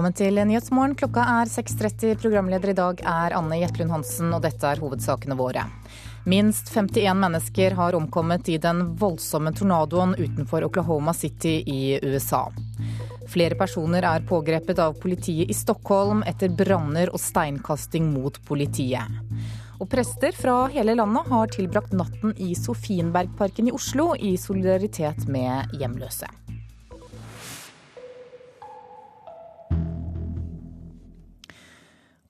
Velkommen til Nyhetsmorgen. Klokka er 6.30. Programleder i dag er Anne Jetlund Hansen, og dette er hovedsakene våre. Minst 51 mennesker har omkommet i den voldsomme tornadoen utenfor Oklahoma City i USA. Flere personer er pågrepet av politiet i Stockholm etter branner og steinkasting mot politiet. Og prester fra hele landet har tilbrakt natten i Sofienbergparken i Oslo i solidaritet med hjemløse.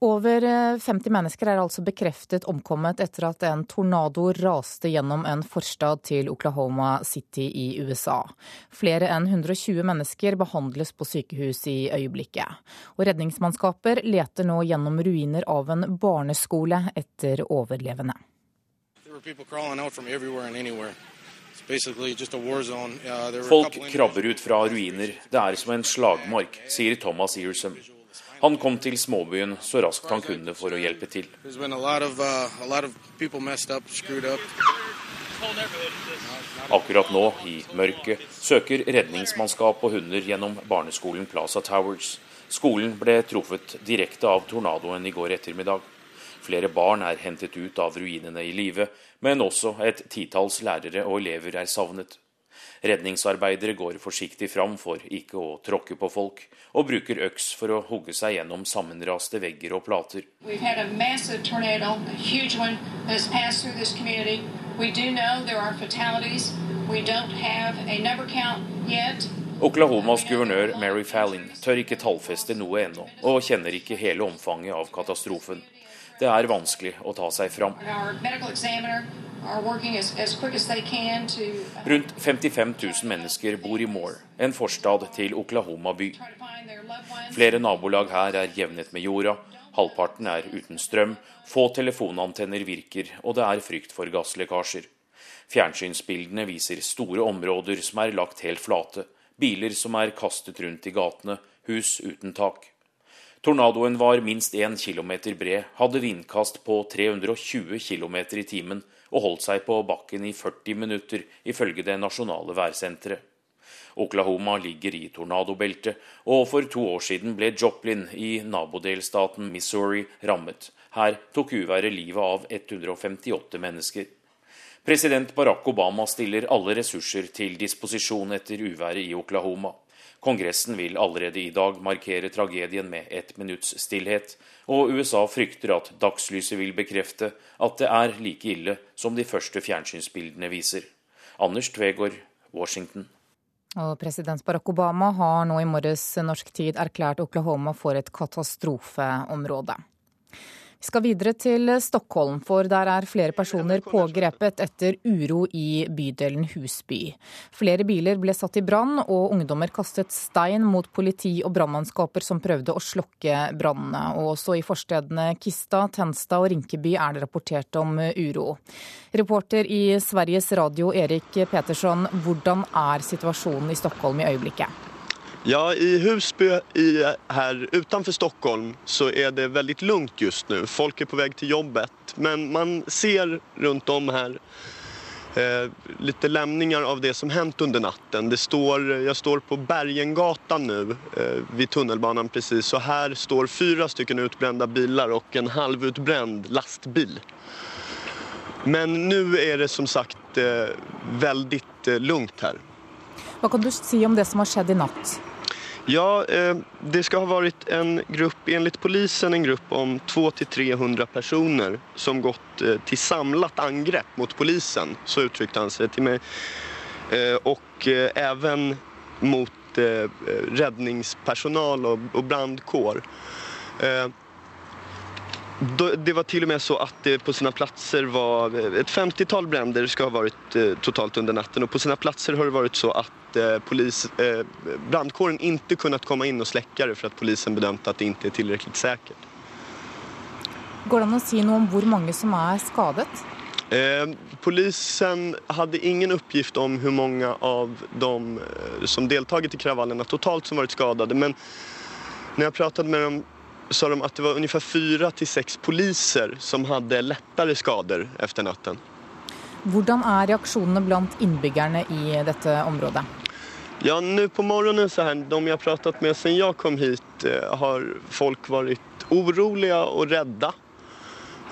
Over 50 eh, mennesker er altså bekreftet omkommet etter at en tornado raste gjennom en forstad til Oklahoma City i USA. Flere enn 120 mennesker behandles på sykehus i øyeblikket. Og redningsmannskaper leter nå gjennom ruiner av en barneskole etter overlevende. Folk krabber ut fra ruiner. Det er som en slagmark, sier Thomas Earsom. Han kom til småbyen så raskt han kunne for å hjelpe til. Uh, Akkurat nå, i mørket, søker redningsmannskap og hunder gjennom barneskolen Plaza Towers. Skolen ble truffet direkte av tornadoen i går ettermiddag. Flere barn er hentet ut av ruinene i live, men også et titalls lærere og elever er savnet. Redningsarbeidere går forsiktig fram for ikke å tråkke på folk, og bruker øks for å hugge seg gjennom sammenraste vegger og plater. Oklahomas guvernør Mary Fallin tør ikke tallfeste noe ennå, og kjenner ikke hele omfanget av katastrofen. Det er vanskelig å ta seg fram. Rundt 55 000 mennesker bor i Moore, en forstad til Oklahoma by. Flere nabolag her er jevnet med jorda, halvparten er uten strøm, få telefonantenner virker, og det er frykt for gasslekkasjer. Fjernsynsbildene viser store områder som er lagt helt flate, biler som er kastet rundt i gatene, hus uten tak. Tornadoen var minst 1 km bred, hadde vindkast på 320 km i timen og holdt seg på bakken i 40 minutter, ifølge det nasjonale værsenteret. Oklahoma ligger i tornadobeltet, og for to år siden ble Joplin i nabodelstaten Missouri rammet. Her tok uværet livet av 158 mennesker. President Barack Obama stiller alle ressurser til disposisjon etter uværet i Oklahoma. Kongressen vil allerede i dag markere tragedien med ett minutts stillhet, og USA frykter at dagslyset vil bekrefte at det er like ille som de første fjernsynsbildene viser. Anders Tvegård, Washington. Og president Barack Obama har nå i morges norsk tid erklært Oklahoma for et katastrofeområde. Vi skal videre til Stockholm, for der er flere personer pågrepet etter uro i bydelen Husby. Flere biler ble satt i brann, og ungdommer kastet stein mot politi og brannmannskaper som prøvde å slokke brannene. Og også i forstedene Kista, Tensta og Rinkeby er det rapportert om uro. Reporter i Sveriges Radio Erik Petersson, hvordan er situasjonen i Stockholm i øyeblikket? Ja, i Husby i, her utenfor Stockholm så er det veldig lugnt just nå. Folk er på vei til jobbet, men man ser rundt om her eh, litt lemninger av det som hendt under natten. Det står, jeg står på Bergengatan nå eh, vid tunnelbanen precis og her står fire stycken utbrända biler og en halvutbränd lastbil. Men nå er det som sagt eh, veldig eh, lugnt her. Hva kan du si om det som har skjedd i natt? Ja, eh, det skal ha varit en grupp, enligt polisen en grupp om 200-300 personer som gått til till samlat angrepp mot polisen, så uttrykte han seg til meg. Og også mot räddningspersonal og brandkår. Det var till och med så att det på sina platser var ett 50-tal bränder ska ha varit eh, totalt under natten och på sina platser har det varit så att eh, polis, eh, brandkåren inte kunnat komma in och släcka det för att polisen bedömt att det inte är tillräckligt säkert. Går det an å si noe om hvor mange som er skadet? Eh, polisen hadde ingen oppgift om hvor mange av de som deltagit i kravallene totalt som vært skadet. men når jeg pratet med dem sa de at det var ungefär fyra til seks poliser som hadde lettere skader efter natten. Hvordan er reaksjonene blant innbyggerne i dette området? Ja, nu på morgonen så här, de jeg har pratet med siden jeg kom hit eh, har folk vært oroliga og rädda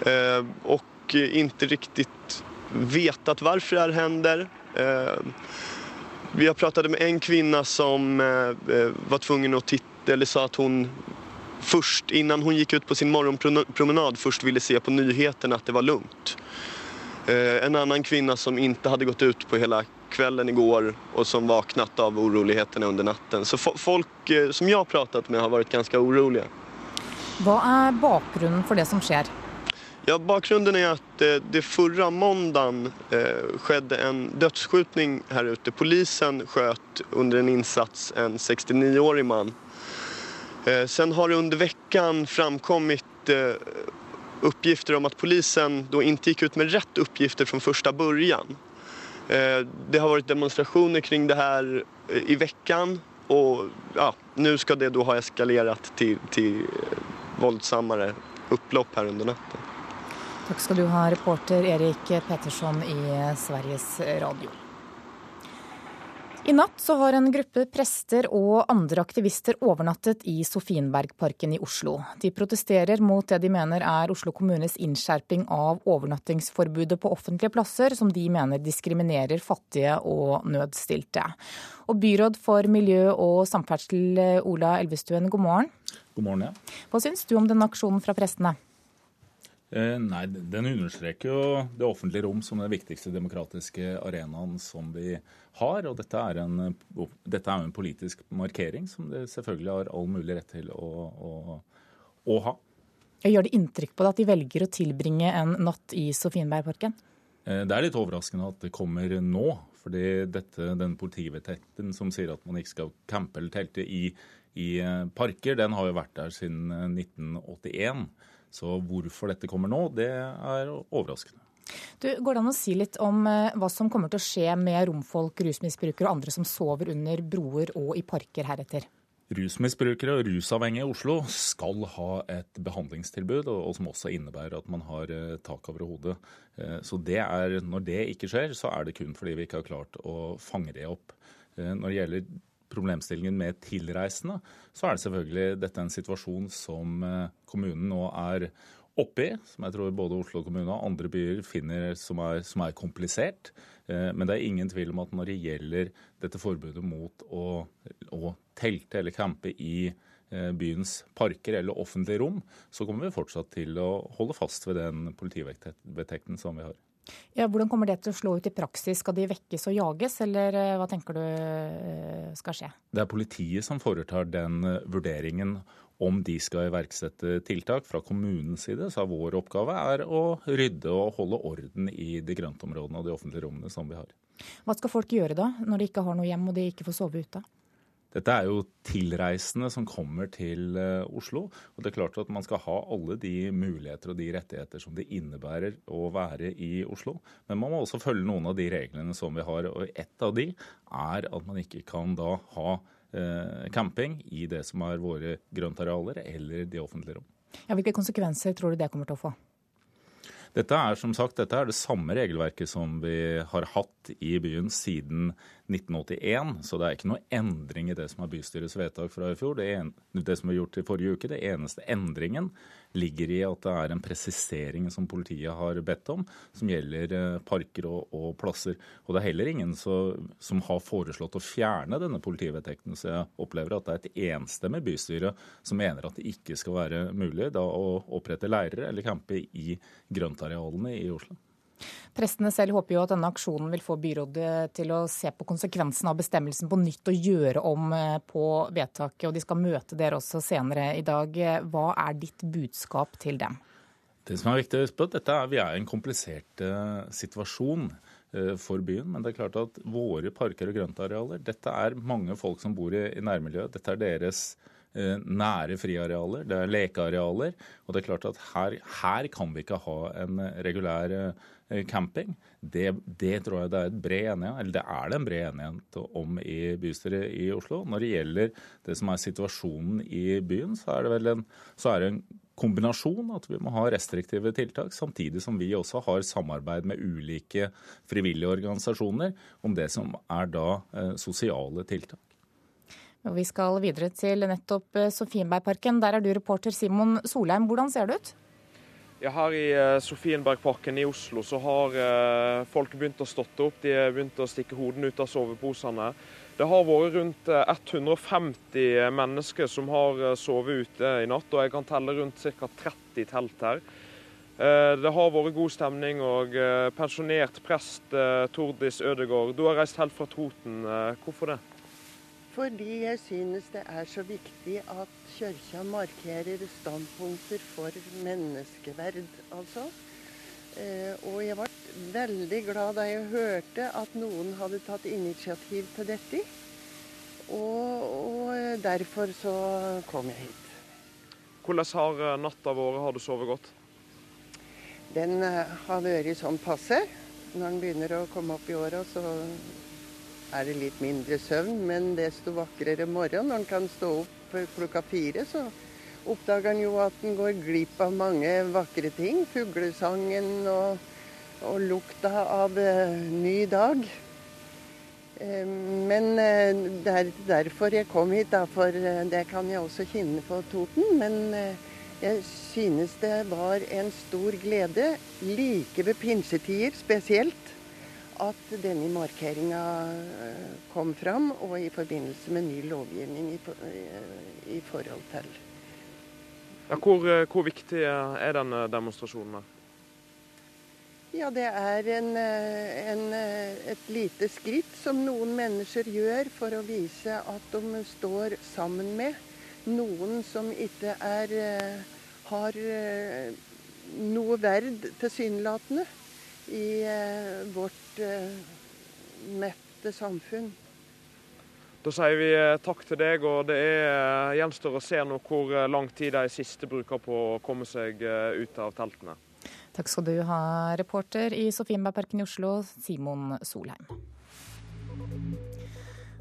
eh, og ikke riktig vetat varför det här händer. Eh, vi har pratet med en kvinne som eh, eh, var tvungen att titta, eller sa at hon först innan hon gick ut på sin morgonpromenad först ville se på nyheterna att det var lugnt. Eh, en annan kvinna som inte hade gått ut på hela kvällen igår och som vaknat av oroligheterna under natten. Så folk eh, som jag pratat med har varit ganska oroliga. Vad är bakgrunden för det som sker? Ja, bakgrunden är att eh, det förra måndagen skedde en dödsskjutning här ute. Polisen sköt under en insats en 69-årig man. Sen har det under veckan framkommit uppgifter om att polisen då inte gick ut med rätt uppgifter från första början. Eh, det har varit demonstrationer kring det här eh, i veckan och ja, nu ska det då ha eskalerat till, till våldsammare upplopp här under natten. Tack ska du ha, reporter Erik Pettersson i Sveriges Radio. I natt så har en gruppe prester og andre aktivister overnattet i Sofienbergparken i Oslo. De protesterer mot det de mener er Oslo kommunes innskjerping av overnattingsforbudet på offentlige plasser, som de mener diskriminerer fattige og nødstilte. Og byråd for miljø og samferdsel, Ola Elvestuen, god morgen. God morgen, ja. Hva syns du om denne aksjonen fra prestene? Eh, nei, Den understreker jo det offentlige rom som den viktigste demokratiske arenaen som vi har. Og dette er, en, dette er en politisk markering som det selvfølgelig har all mulig rett til å, å, å ha. Gjør det inntrykk på deg at de velger å tilbringe en natt i Sofienbergparken? Eh, det er litt overraskende at det kommer nå. fordi dette, den politivedtekten som sier at man ikke skal campe eller telte i, i eh, parker, den har jo vært der siden 1981. Så hvorfor dette kommer nå, det er overraskende. Du, går det an å si litt om eh, hva som kommer til å skje med romfolk, rusmisbrukere og andre som sover under broer og i parker heretter? Rusmisbrukere og rusavhengige i Oslo skal ha et behandlingstilbud, og som også innebærer at man har eh, tak over hodet. Eh, så det er, Når det ikke skjer, så er det kun fordi vi ikke har klart å fange det opp. Når det gjelder problemstillingen med tilreisende, så er det selvfølgelig dette en situasjon som eh, kommunen nå er oppe i, som jeg tror både Oslo kommune og andre byer finner som er, som er, komplisert. Eh, men det er ingen tvil om at når det gjelder dette forbudet mot å, å telte eller campe i eh, byens parker eller offentlige rom, så kommer vi fortsatt til å holde fast ved den politivedtekten som vi har. Ja, hvordan kommer det til å slå ut i praksis? Skal de vekkes og jages, eller eh, hva tenker du eh, skal skje? Det er politiet som foretar den eh, vurderingen om de skal iverksette tiltak. Fra kommunens side så er vår oppgave er å rydde og holde orden i de grøntområdene og de offentlige rommene som vi har. Hva skal folk gjøre da, når de ikke har noe hjem og de ikke får sove ute? Dette er jo tilreisende som kommer til eh, Oslo. og det er klart at Man skal ha alle de muligheter og de rettigheter som det innebærer å være i Oslo. Men man må også følge noen av de reglene som vi har. og Et av de er at man ikke kan da ha eh, camping i det som er våre grøntarealer eller de offentlige rom. Ja, hvilke konsekvenser tror du det kommer til å få? Dette er som sagt, dette er det samme regelverket som vi har hatt i byen siden 1981. Så det er ikke noe endring i det som er bystyrets vedtak fra i fjor. Det, en, det som er gjort i forrige uke, det eneste endringen ligger i at det er en presisering som politiet har bedt om, som gjelder eh, parker og, og plasser. Og det er heller ingen så, som har foreslått å fjerne denne politivedtekten. Så jeg opplever at det er et enstemmig bystyre som mener at det ikke skal være mulig da, å opprette leirer eller campe i grøntarealene i Oslo. Prestene selv håper jo at denne aksjonen vil få byrådet til å se på konsekvensen av bestemmelsen på nytt og gjøre om eh, på vedtaket. Og de skal møte dere også senere i dag. Hva er ditt budskap til dem? Det som er viktig å huske på, dette er, Vi er i en komplisert uh, situasjon uh, for byen. Men det er klart at våre parker og grøntarealer, dette er mange folk som bor i, nærmiljøet. Dette er deres uh, nære friarealer, det er lekearealer. Og det er klart at her, her kan vi ikke ha en regulær Eh, camping. Det, det, tror jeg det er, bred enighet, eller det er det en bred enighet om i bystyret i Oslo. Når det gjelder det som er situasjonen i byen, så er det vel en, en kombinasjon at vi må ha restriktive tiltak, samtidig som vi også har samarbeid med ulike frivillige organisasjoner om det som er da eh, sosiale tiltak. Vi skal videre til nettopp eh, Sofienbergparken. Der er du reporter Simon Solheim. Hvordan ser det ut? Ja, her i eh, Sofienbergparken i Oslo så har eh, folk begynt å stotte opp. De har begynt å stikke hodene ut av soveposene. Det har vært rundt 150 mennesker som har sovet ute i natt, og jeg kan telle rundt ca. 30 telt her. Det har vært god stemning, og pensjonert prest Tordis Ødegård, du har reist helt fra Toten. Hvorfor det? Fordi jeg synes det er så viktig at kirka markerer standpunkter for menneskeverd, altså. Eh, og jeg ble veldig glad da jeg hørte at noen hadde tatt initiativ til dette. Og, og derfor så kom jeg hit. Hvordan har eh, natta vært? Har du sovet godt? Den eh, har vært sånn passe. Når den begynner å komme opp i åra, så er det litt mindre søvn, men desto vakrere morgen. Når en kan stå opp klokka fire, så oppdager en jo at en går glipp av mange vakre ting. Fuglesangen og, og lukta av eh, ny dag. Uh, men uh, det er derfor jeg kom hit, da, for det kan jeg også kjenne på Toten. Men jeg synes det var en stor glede, like ved pinsetider spesielt at denne markeringa eh, kom fram, og i forbindelse med ny lovgivning i, eh, i forhold til ja, hvor, eh, hvor, viktig er denne demonstrasjonen? Ja, det er en, en, et lite skritt som noen mennesker gjør for å vise at de står sammen med noen som ikke er, har noe verd tilsynelatende i vårt mette samfunn. Da sier vi eh, takk til deg, og det er, gjenstår å se nå hvor lang tid de siste bruker på å komme seg ut av teltene. Takk skal du ha, reporter i Sofienbergparken i Oslo, Simon Solheim.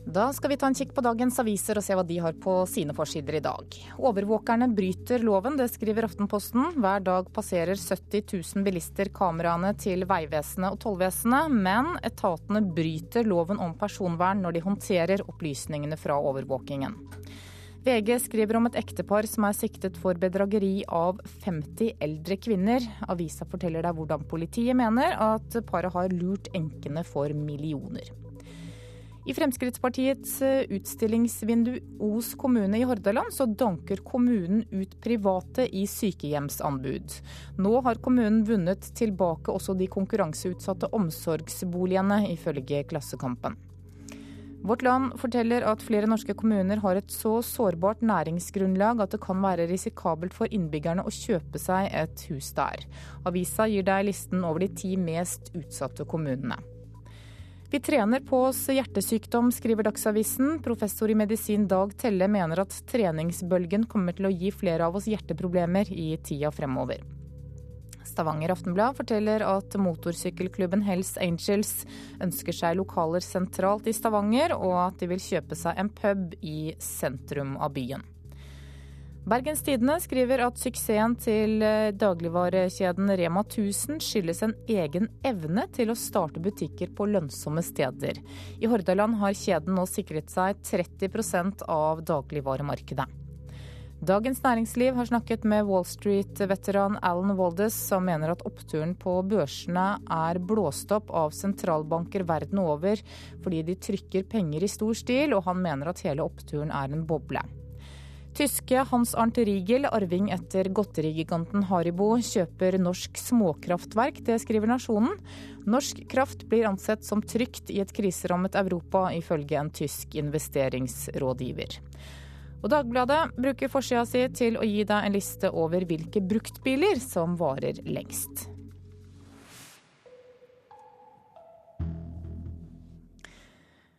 Da skal vi ta en kikk på dagens aviser og se hva de har på sine forsider i dag. Overvåkerne bryter loven, det skriver Aftenposten. Hver dag passerer 70 000 bilister kameraene til Vegvesenet og Tollvesenet, men etatene bryter loven om personvern når de håndterer opplysningene fra overvåkingen. VG skriver om et ektepar som er siktet for bedrageri av 50 eldre kvinner. Avisa forteller deg hvordan politiet mener at paret har lurt enkene for millioner. I Fremskrittspartiets eh, utstillingsvindu Os kommune i Hordaland så danker kommunen ut private i sykehjemsanbud. Nå har kommunen vunnet tilbake også de konkurranseutsatte omsorgsboligene, ifølge Klassekampen. Vårt Land forteller at flere norske kommuner har et så sårbart næringsgrunnlag at det kan være risikabelt for innbyggerne å kjøpe seg et hus der. Avisa gir deg listen over de ti mest utsatte kommunene. Vi trener på oss hjertesykdom, skriver Dagsavisen. Professor i medisin Dag Telle mener at treningsbølgen kommer til å gi flere av oss hjerteproblemer i tida fremover. Stavanger Aftenblad forteller at motorsykkelklubben Hells Angels ønsker seg lokaler sentralt i Stavanger, og at de vil kjøpe seg en pub i sentrum av byen. Bergens Tidende skriver at suksessen til eh, dagligvarekjeden Rema 1000 skyldes en egen evne til å starte butikker på lønnsomme steder. I Hordaland har kjeden nå sikret seg 30% av dagligvaremarkedet. Dagens Næringsliv har snakket med Wall Street-veteran Alan Waldes, som mener at oppturen på børsene er blåst opp av sentralbanker verden over fordi de trykker penger i stor stil, og han mener at hele oppturen er en boble. Tyske Hans Arnt Riegel, arving etter godterigiganten Haribo, kjøper norsk småkraftverk. Det skriver Nasjonen. Norsk kraft blir ansett som trygt i et kriserammet Europa, ifølge en tysk investeringsrådgiver. Og Dagbladet bruker forsida si til å gi deg en liste over hvilke bruktbiler som varer lengst.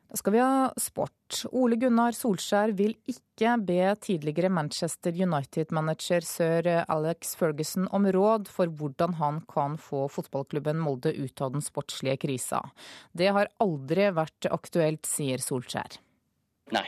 Da skal vi ha sport. Ole Gunnar Solskjær vil ikke be tidligere Manchester United-manager sir Alex Ferguson om råd for hvordan han kan få fotballklubben Molde ut av den sportslige krisa. Det har aldri vært aktuelt, sier Solskjær. Nei,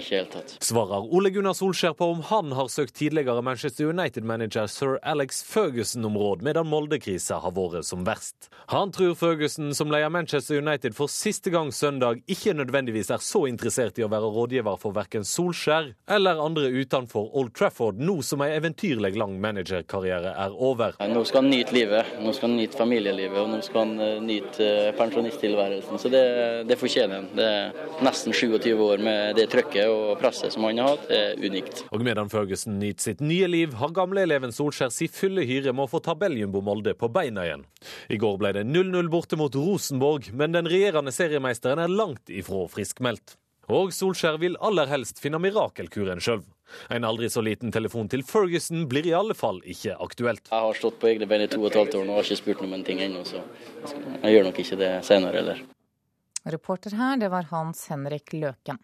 ikke helt tatt. Svarer Ole Gunnar Solskjær på om han har søkt tidligere Manchester United-manager sir Alex Ferguson om råd medan Molde-krisa har vært som verst. Han tror Ferguson, som leder Manchester United for siste gang søndag, ikke nødvendigvis er så interessert i å være rådgiver for verken Solskjær eller andre utenfor Old Trafford, nå som ei eventyrlig lang managerkarriere er over. Nå skal han nyte livet, nå skal han nyte familielivet og nå skal han eh, nyte eh, pensjonisttilværelsen. Så det, det fortjener han. Det er nesten 27 år med det trøkket og presset som han har hatt, er unikt. Og medan Ferguson nyter sitt nye liv, har gamleeleven Solskjær si fulle hyre med å få tabelljumbo Molde på beina igjen. I går ble det 0-0 borte mot Rosenborg, men den regjerende seriemeisteren er langt ifra friskmeldt. Og Solskjær vil aller helst finne mirakelkuren sjøl. En aldri så liten telefon til Ferguson blir i alle fall ikke aktuelt. Jeg har stått på egne bein i to og et halvt år og har ikke spurt om en ting ennå, så jeg gjør nok ikke det senere heller. Reporter her, det var Hans Henrik Løken.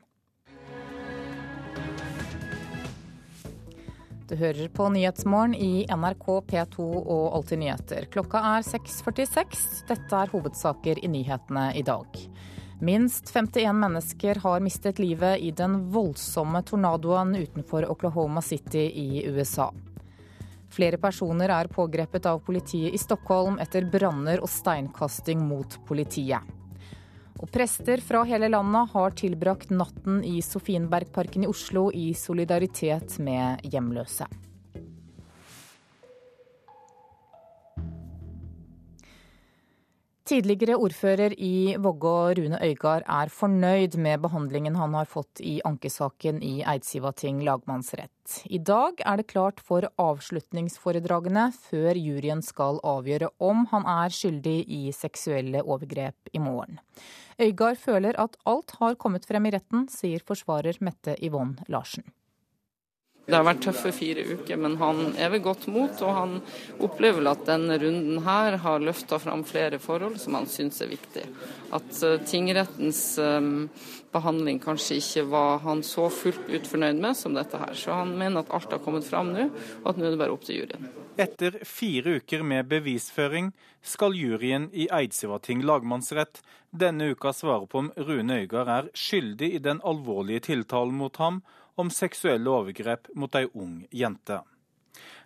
Du hører på Nyhetsmorgen i NRK P2 og Alltid nyheter. Klokka er 6.46. Dette er hovedsaker i nyhetene i dag. Minst 51 mennesker har mistet livet i den voldsomme tornadoen utenfor Oklahoma City i USA. Flere personer er pågrepet av politiet i Stockholm etter branner og steinkasting mot politiet. Og prester fra hele landet har tilbrakt natten i Sofienbergparken i Oslo i solidaritet med hjemløse. Tidligere ordfører i Vågå, Rune Øygard, er fornøyd med behandlingen han har fått i ankesaken i Eidsivating lagmannsrett. I dag er det klart for avslutningsforedragene før juryen skal avgjøre om han er skyldig i seksuelle overgrep i morgen. Øygard føler at alt har kommet frem i retten, sier forsvarer Mette Yvonne Larsen. Det har vært tøffe fire uker, men han er ved godt mot. Og han opplever vel at denne runden her har løfta fram flere forhold som han syns er viktig. At uh, tingrettens um, behandling kanskje ikke var han så fullt ut fornøyd med som dette her. Så han mener at alt har kommet fram nå, og at nå er det bare opp til juryen. Etter fire uker med bevisføring skal juryen i Eidsivating lagmannsrett denne uka svare på om Rune Øygard er skyldig i den alvorlige tiltalen mot ham om seksuelle overgrep mot ei ung jente.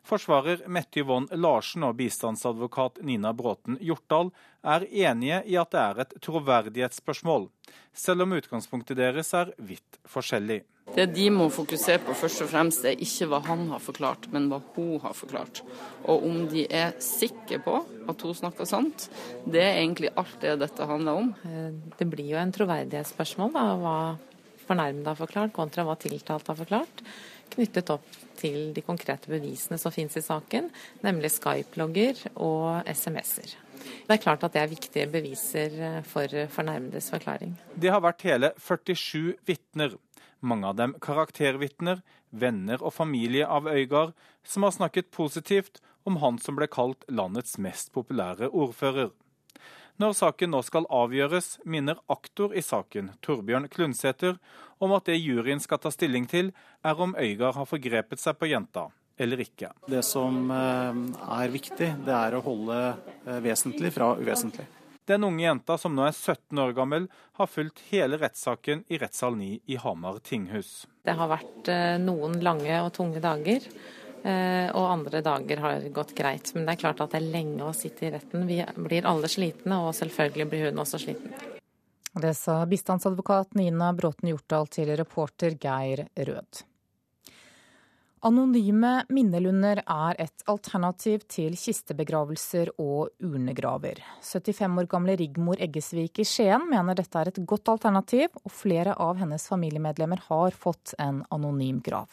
Forsvarer Mette Yvonne Larsen og bistandsadvokat Nina Bråten Hjortdal er enige i at det er et troverdighetsspørsmål, selv om utgangspunktet deres er vidt forskjellig. Det de må fokusere på først og fremst, er ikke hva han har forklart, men hva hun har forklart. Og om de er sikre på at hun snakker sant, det er egentlig alt det dette handler om. Eh, det blir jo en troverdighetsspørsmål, da, hva fornærmede har forklart, kontra hva tiltalte har forklart, knyttet opp til de konkrete bevisene som finnes i saken, nemlig Skype-logger og SMS-er. Det er klart at det er viktige beviser eh, for fornærmedes forklaring. Det har vært hele 47 vitner, mange av dem karaktervitner, venner og familie av Øygard, som har snakket positivt om han som ble kalt landets mest populære ordfører. Når saken nå skal avgjøres, minner aktor i saken, Torbjørn Klundsæter, om at det juryen skal ta stilling til, er om Øygard har forgrepet seg på jenta eller ikke. Det som eh, er viktig, det er å holde eh, vesentlig fra uvesentlig. Den unge jenta, som nå er 17 år gammel, har fulgt hele rettssaken i rettssal 9 i Hamar tinghus. Det har vært eh, noen lange og tunge dager. Eh, og andre dager har gått greit. Men det er klart at det er lenge å sitte i retten. Vi blir alle slitne, og selvfølgelig blir hun også sliten. Det sa bistandsadvokat Nina Bråten Hjortdal til reporter Geir Rød. Anonyme minnelunder er et alternativ til kistebegravelser og urnegraver. 75 år gamle Rigmor Eggesvik i Skien mener dette er et godt alternativ, og flere av hennes familiemedlemmer har fått en anonym grav.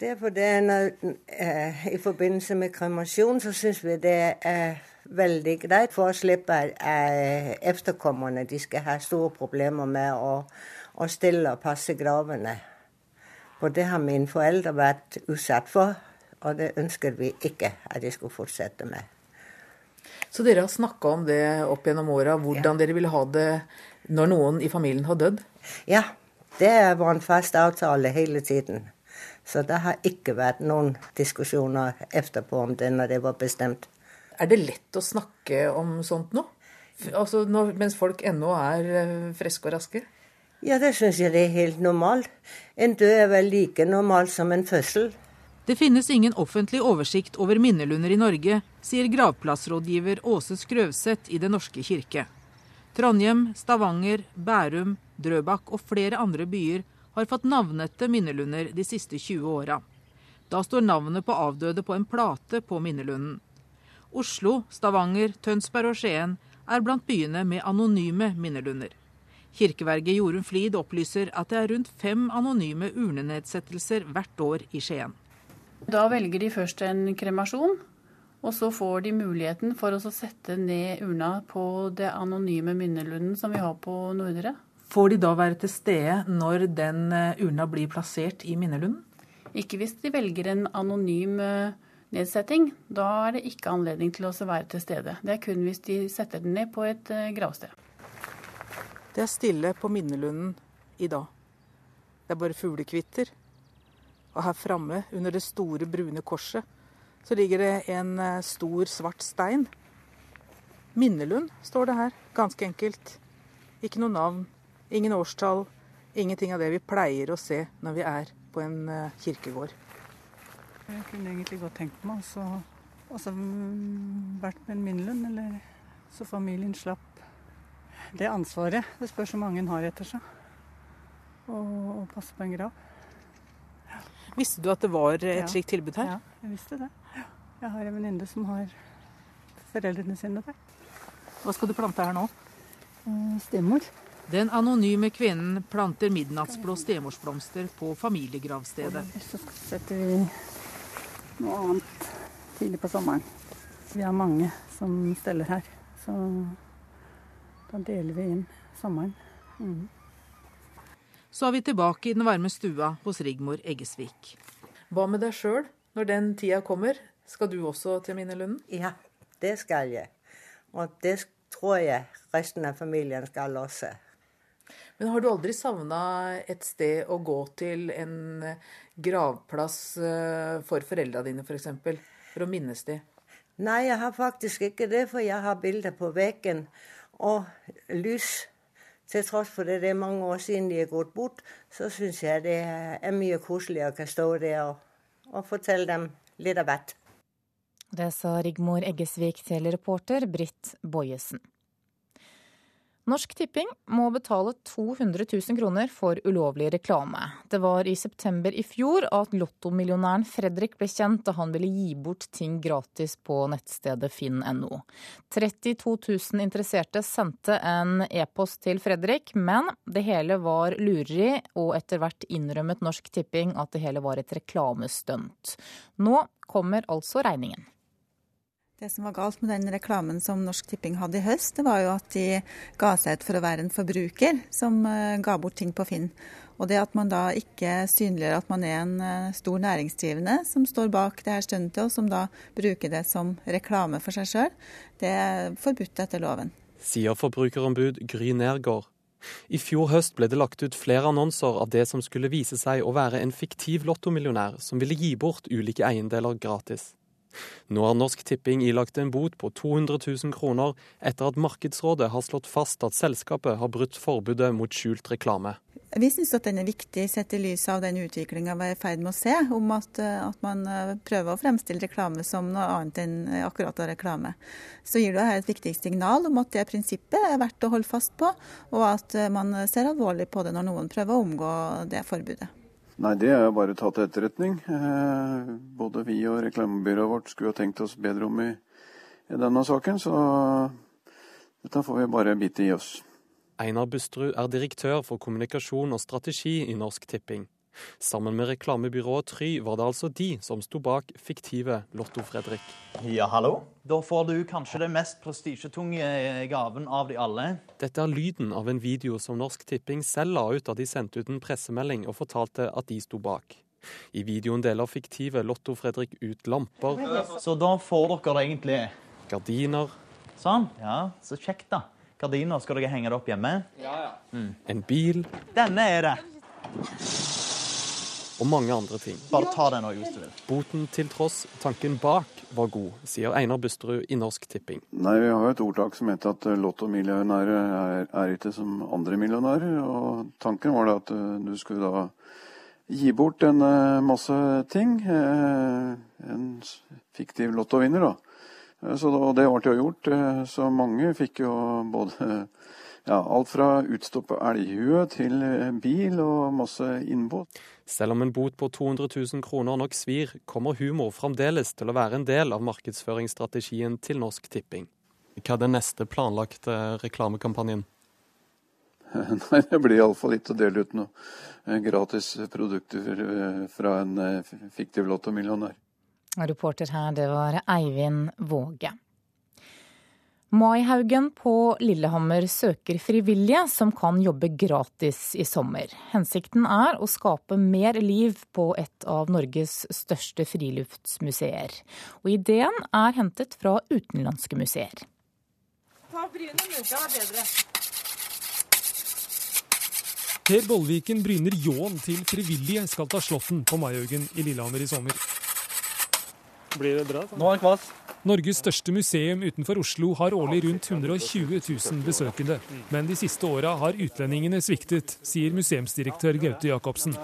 Det er fordi når, eh, I forbindelse med kremasjon så syns vi det er veldig greit, for å slippe eh, efterkommerne. de skal ha store problemer med å, å stille og passe gravene. For det har mine foreldre vært utsatt for, og det ønsket vi ikke at de skulle fortsette med. Så dere har snakka om det opp gjennom åra, hvordan ja. dere vil ha det når noen i familien har dødd? Ja, det var en fast avtale hele tiden. Så det har ikke vært noen diskusjoner etterpå om det når det var bestemt. Er det lett å snakke om sånt nå? Altså når, mens folk ennå er eh, friske og raske? Ja, det syns jeg det er helt normalt. En død er vel like normal som en fødsel. Det finnes ingen offentlig oversikt over minnelunder i Norge, sier gravplassrådgiver Åse Skrøvseth i Den norske kirke. Trondheim, Stavanger, Bærum, Drøbak og flere andre byer har fått navnete minnelunder de siste 20 åra. Da står navnet på avdøde på en plate på minnelunden. Oslo, Stavanger, Tønsberg og Skien er blant byene med anonyme minnelunder. Kirkeverget Jorunn Flid opplyser at det er rundt fem anonyme urnenedsettelser hvert år i Skien. Da velger de først en kremasjon, og så får de muligheten for å sette ned urna på det anonyme minnelunden som vi har på Nordre. Får de da være til stede når den eh, urna blir plassert i minnelunden? Ikke hvis de velger en anonym eh, nedsetting. Da er det ikke anledning til å være til stede. Det er kun hvis de setter den ned på et eh, gravsted. Det er stille på minnelunden i dag. Det er bare fuglekvitter. Og her framme, under det store, brune korset, så ligger det en stor, svart stein. Minnelund står det her, ganske enkelt. Ikke noe navn, ingen årstall, ingenting av det vi pleier å se når vi er på en eh, kirkegård. Jeg kunne egentlig godt tenkt meg også, også vært med en Minnelund, eller så familien slapp det ansvaret. Det spørs hvor mange en har etter seg. Og passe på en grav. Ja. Visste du at det var et ja. slikt tilbud her? Ja, jeg visste det. Jeg har en venninne som har foreldrene sine der. Hva skal du plante her nå? Eh, stemor. Den anonyme kvinnen planter midnattsblå stemorsblomster på familiegravstedet. Så setter vi noe annet tidlig på sommeren. Vi har mange som steller her. Så da deler vi inn sommeren. Mm. Så er vi tilbake i den varme stua hos Rigmor Eggesvik. Hva med deg sjøl når den tida kommer? Skal du også til Minnelunden? Ja, det skal jeg. Og det tror jeg resten av familien skal også. Men har du aldri savna et sted å gå til, en gravplass eh, for foreldra dine f.eks., for, eksempel, for å minnes de? Nei, jeg har faktisk ikke det, for jeg har bilder på veggen og lys. Til tross for det, det er mange år siden de er gått bort, så syns jeg det er mye koseligere å kunne stå der og, og fortelle dem litt av hvert. Det sa Rigmor Eggesvik til reporter Britt Bojesen. Norsk Tipping må betale 200 000 kroner for ulovlig reklame. Det var i september i fjor at lottomillionæren Fredrik ble kjent da han ville gi bort ting gratis på nettstedet finn.no. 32 000 interesserte sendte en e-post til Fredrik, men det hele var lureri, og etter hvert innrømmet Norsk Tipping at det hele var et reklamestunt. Nå kommer altså regningen. Det som var galt med den reklamen som Norsk Tipping hadde i høst, det var jo at de ga seg ut for å være en forbruker som eh, ga bort ting på Finn. Og det at man da ikke synliggjør at man er en eh, stor næringsdrivende som står bak det her stuntet, og som da bruker det som reklame for seg sjøl, det er forbudt etter loven. Sier forbrukerombud Gry Nergård. I fjor høst ble det lagt ut flere annonser av det som skulle vise seg å være en fiktiv lottomillionær som ville gi bort ulike eiendeler gratis. Nå har Norsk Tipping ilagt en bot på 200 000 kroner etter at Markedsrådet har slått fast at selskapet har brutt forbudet mot skjult reklame. Vi syns at den er viktig sett i lys av den utviklinga vi er i ferd med å se, om at, eh, at, man eh, prøver å fremstille reklame som noe annet enn akkurat av reklame. Så gir det her et viktig signal om at det prinsippet er verdt å holde fast på, og at eh, man ser alvorlig på det når noen prøver å omgå det forbudet. Nei, det er bare tatt til etterretning. Eh, både vi og reklamebyrået vårt skulle ha tenkt oss bedre om i, i denne saken, så dette får vi bare bite i oss. Einar Busterud er direktør for kommunikasjon og strategi i Norsk Tipping. Sammen med reklamebyrået Try var det altså de som sto bak fiktive Lotto-Fredrik. Ja, hallo. Da får du kanskje den mest prestisjetunge gaven av de alle. Dette er lyden av en video som Norsk Tipping selv la ut da de sendte ut en pressemelding og fortalte at de sto bak. I videoen deler fiktive Lotto-Fredrik ut lamper. Så da får dere det egentlig Gardiner. Sånn. Ja, så kjekt, da. Gardiner, skal dere henge det opp hjemme? Ja, ja. Mm. En bil. Denne er det. Og mange andre ting. Bare ta den hvis du vil. Boten til tross, tanken bak var god, sier Einar Busterud i Norsk Tipping. Nei, Vi har jo et ordtak som heter at lottomillionærer er, er ikke som andre millionærer. og Tanken var da at du skulle da gi bort en masse ting. En fiktiv lottovinner, da. Så det ble jo gjort. Så mange fikk jo både ja, alt fra utstoppa elghue til eh, bil og masse innbåt. Selv om en bot på 200 000 kroner nok svir, kommer humor fremdeles til å være en del av markedsføringsstrategien til Norsk Tipping. Hva er den neste planlagte reklamekampanjen? Nei, Det blir iallfall ikke å dele ut noe eh, gratis produkter eh, fra en fiktiv lottomillionær. Reporter her, det var Eivind Våge. Maihaugen på Lillehammer søker frivillige som kan jobbe gratis i sommer. Hensikten er å skape mer liv på et av Norges største friluftsmuseer. Og ideen er hentet fra utenlandske museer. Ta brynet munka var bedre. Per Bollviken bryner ljåen til frivillige skal ta Slåtten på Maihaugen i Lillehammer i sommer. Blir det bra? Nå er det kvass. Norges største museum utenfor Oslo har årlig rundt 120 000 besøkende. Men de siste åra har utlendingene sviktet, sier museumsdirektør Gaute Jacobsen.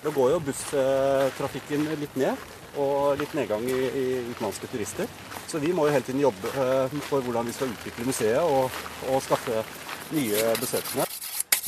Nå går jo busstrafikken litt ned, og litt nedgang i, i utenlandske turister. Så vi må jo hele tiden jobbe eh, for hvordan vi skal utvikle museet og, og skaffe nye besøkende.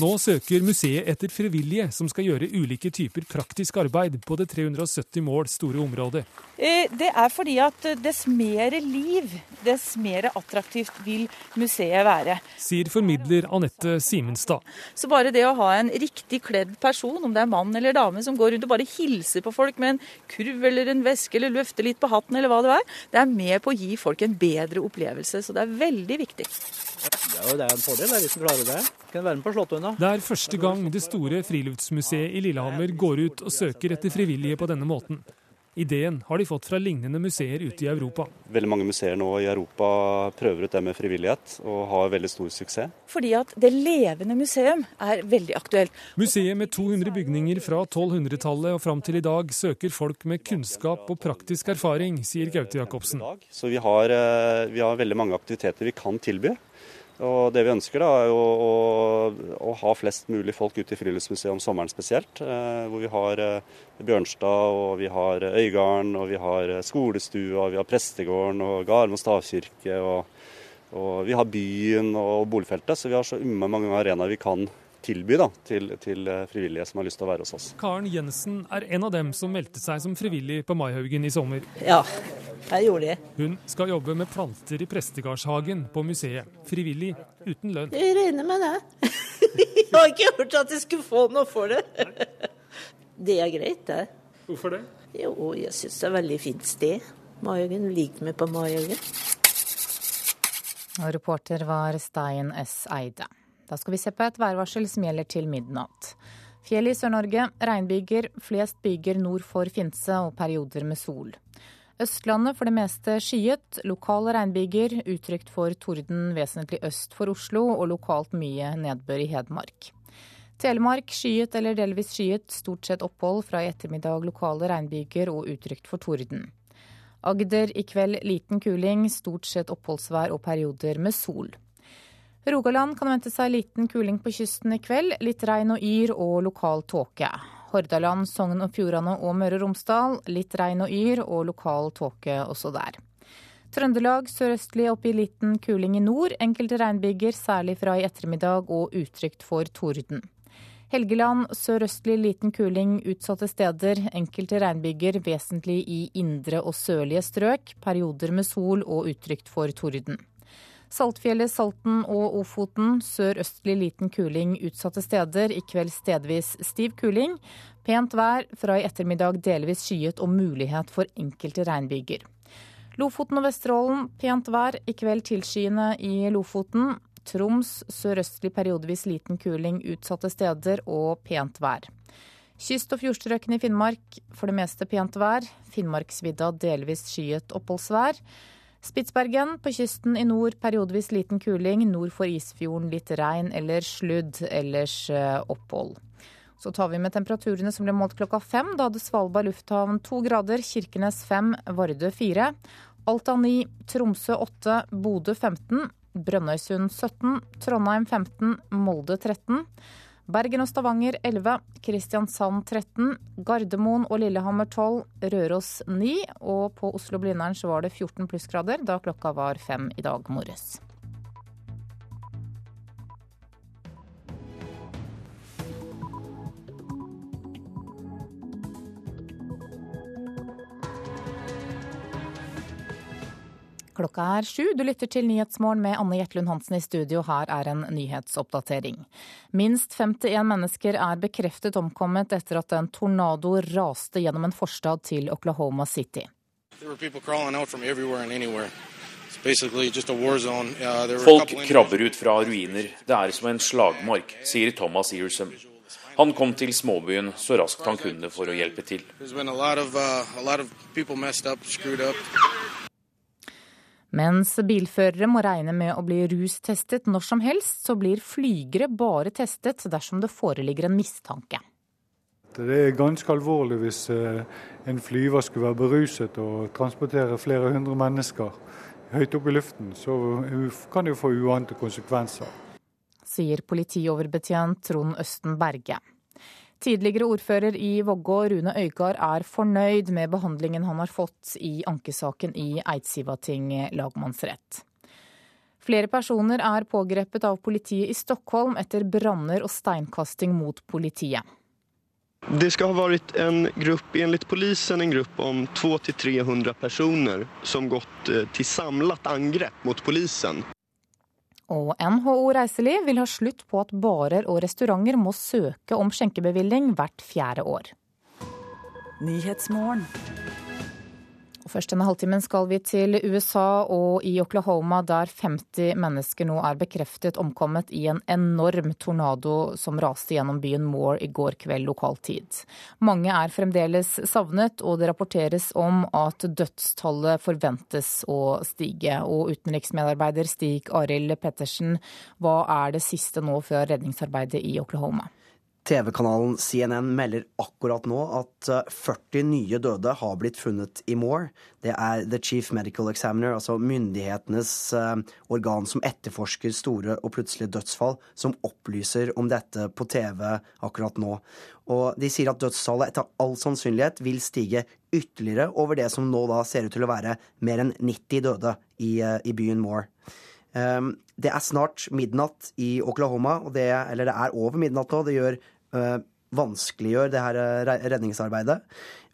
Nå søker museet etter frivillige som skal gjøre ulike typer praktisk arbeid på det 370 mål store området. Eh, det er fordi at dess mer liv, dess mer attraktivt vil museet være. Sier formidler Anette Simenstad. Så bare det å ha en riktig kledd person, om det er mann eller dame, som går rundt og bare hilser på folk med en kurv eller en veske eller løfter litt på hatten eller hva det er, det er med på å gi folk en bedre opplevelse. Så det er veldig viktig. Ja, det er en fordel hvis du klarer det. Kan være med på Slåttøyna. Det er første gang det store friluftsmuseet i Lillehammer går ut og søker etter frivillige på denne måten. Ideen har de fått fra lignende museer ute i Europa. Veldig mange museer nå i Europa prøver ut det med frivillighet, og har veldig stor suksess. Fordi at det levende museum er veldig aktuelt. Museet med 200 bygninger fra 1200-tallet og fram til i dag søker folk med kunnskap og praktisk erfaring, sier Gaute Jacobsen. Så vi har, eh, vi har veldig mange aktiviteter vi kan tilby. Og Det vi ønsker, da, er å, å, å, ha flest mulig folk ute i Friluftsmuseet om sommeren spesielt. Eh, hvor vi har eh, Bjørnstad, og vi har Øygarden, og vi har skolestua, vi har prestegården og Garmo stavkirke. Og, og, vi har byen og boligfeltet. Så vi har så mange arenaer vi kan tilby da, til, til, frivillige som har lyst til å være hos oss. Karen Jensen er en av dem som meldte seg som frivillig på Maihaugen i sommer. Ja, jeg gjorde det. Hun skal jobbe med planter i prestegardshagen på museet. Frivillig, uten lønn. Jeg regner med det. jeg har ikke hørt at jeg skulle få noe for det. det er greit, det. Hvorfor det? Jo, jeg syns det er et veldig fint sted. Maihaugen. Liker meg på Maihaugen. Reporter var Stein S. Eide. Da skal vi se på et værvarsel som gjelder til midnatt. Fjell i Sør-Norge, regnbyger, flest byger nord for Finse og perioder med sol. Østlandet for det meste skyet, lokale regnbyger, utrygt for torden vesentlig øst for Oslo og lokalt mye nedbør i Hedmark. Telemark skyet eller delvis skyet, stort sett opphold fra i ettermiddag lokale regnbyger og utrygt for torden. Agder i kveld liten kuling, stort sett oppholdsvær og perioder med sol. Rogaland kan vente seg liten kuling på kysten i kveld, litt regn og yr og lokal tåke. Hordaland, Sogn og Fjordane og Møre og Romsdal litt regn og yr og lokal tåke også der. Trøndelag sørøstlig opp i liten kuling i nord, enkelte regnbyger særlig fra i ettermiddag og utrygt for torden. Helgeland sørøstlig liten kuling utsatte steder, enkelte regnbyger vesentlig i indre og sørlige strøk, perioder med sol og utrygt for torden. Saltfjellet, Salten og Ofoten sørøstlig liten kuling utsatte steder. I kveld stedvis stiv kuling. Pent vær, fra i ettermiddag delvis skyet og mulighet for enkelte regnbyger. Lofoten og Vesterålen pent vær, i kveld tilskyende i Lofoten. Troms sørøstlig periodevis liten kuling utsatte steder og pent vær. Kyst- og fjordstrøkene i Finnmark for det meste pent vær. Finnmarksvidda delvis skyet oppholdsvær. Spitsbergen på kysten i nord periodevis liten kuling. Nord for Isfjorden litt regn eller sludd, ellers eh, opphold. Så tar vi med temperaturene som ble målt klokka fem. Da hadde Svalbard lufthavn to grader, Kirkenes fem, Vardø fire. Alta ni, Tromsø åtte, Bodø 15, Brønnøysund 17, Trondheim 15, Molde 13. Bergen og Stavanger 11, Kristiansand 13, Gardermoen og Lillehammer 12, Røros 9. Og på Oslo-Blindern så var det 14 plussgrader da klokka var fem i dag morges. Klokka er sju. Du lytter til Nyhetsmorgen med Anne Jetlund Hansen i studio. Her er en nyhetsoppdatering. Minst 51 mennesker er bekreftet omkommet etter at en tornado raste gjennom en forstad til Oklahoma City. Folk krabber ut fra ruiner. Det er som en slagmark, sier Thomas Earsom. Han kom til småbyen så raskt han kunne for å hjelpe til. Mens bilførere må regne med å bli rustestet når som helst, så blir flygere bare testet dersom det foreligger en mistanke. Det er ganske alvorlig hvis eh, en flyver skulle være beruset og transportere flere hundre mennesker høyt opp i luften. Så kan det jo få uante konsekvenser. Sier politioverbetjent Trond Østen Berge. Tidligere ordfører i Vågå, Rune Øygard, er fornøyd med behandlingen han har fått i ankesaken i Eidsivating lagmannsrett. Flere personer er pågrepet av politiet i Stockholm etter branner og steinkasting mot politiet. Det skal ha vært en gruppe, enligt polisen en gruppe om 200-300 personer som gått eh, til samlet angrep mot polisen. Og NHO Reiseliv vil ha slutt på at barer og restauranter må søke om skjenkebevilling hvert fjerde år. Først denne halvtimen skal vi til USA og i Oklahoma, der 50 mennesker nå er bekreftet omkommet i en enorm tornado som raste gjennom byen Moore i går kveld lokal tid. Mange er fremdeles savnet, og det rapporteres om at dødstallet forventes å stige. Og utenriksmedarbeider Stig Arild Pettersen, hva er det siste nå fra redningsarbeidet i Oklahoma? TV-kanalen CNN melder akkurat nå at 40 eh, nye døde har blitt funnet i Moore. Det er The Chief Medical Examiner, altså myndighetenes eh, organ som etterforsker store og plutselige dødsfall, som opplyser om dette på TV akkurat nå. Og de sier at dødstallet etter all sannsynlighet vil stige ytterligere over det som nå da ser ut til å være mer enn 90 døde i, eh, i byen Moore. Um, det er snart midnatt i Oklahoma, det, eller det er over midnatt nå. Det gjør vanskeliggjør det her uh, redningsarbeidet.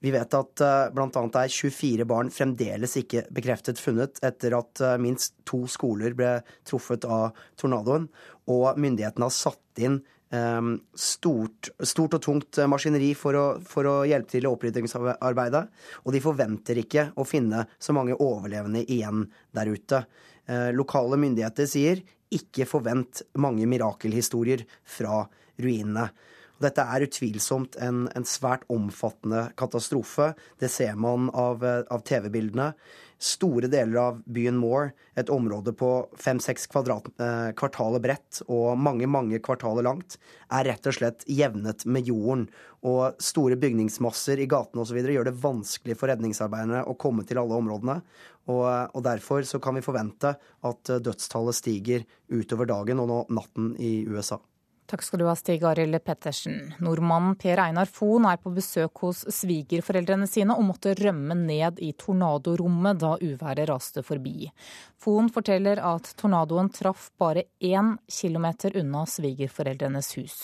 Vi vet at uh, bl.a. er 24 barn fremdeles ikke bekreftet funnet etter at minst to skoler ble truffet av tornadoen, og myndighetene har satt inn um, stort, stort, og tungt maskineri for å, for å hjelpe til i oppryddingsarbeidet. Og de forventer ikke å finne så mange overlevende igjen der ute. Eh, lokale myndigheter sier ikke forvent mange mirakelhistorier fra ruinene. Dette er utvilsomt en, en svært omfattende katastrofe. Det ser man av, eh, av TV-bildene. Store deler av byen Moore, et område på fem-seks eh, kvartaler bredt og mange mange kvartaler langt, er rett og slett jevnet med jorden. Og store bygningsmasser i gatene osv. gjør det vanskelig for redningsarbeiderne å komme til alle områdene. Og, og, derfor så kan vi forvente at dødstallet stiger utover dagen og nå natten i USA. Takk skal du ha, Stig Arild Pettersen. Nordmannen Per Einar Fohn er på besøk hos svigerforeldrene sine og måtte rømme ned i tornadorommet da uværet raste forbi. Fohn forteller at tornadoen traff bare én kilometer unna svigerforeldrenes hus.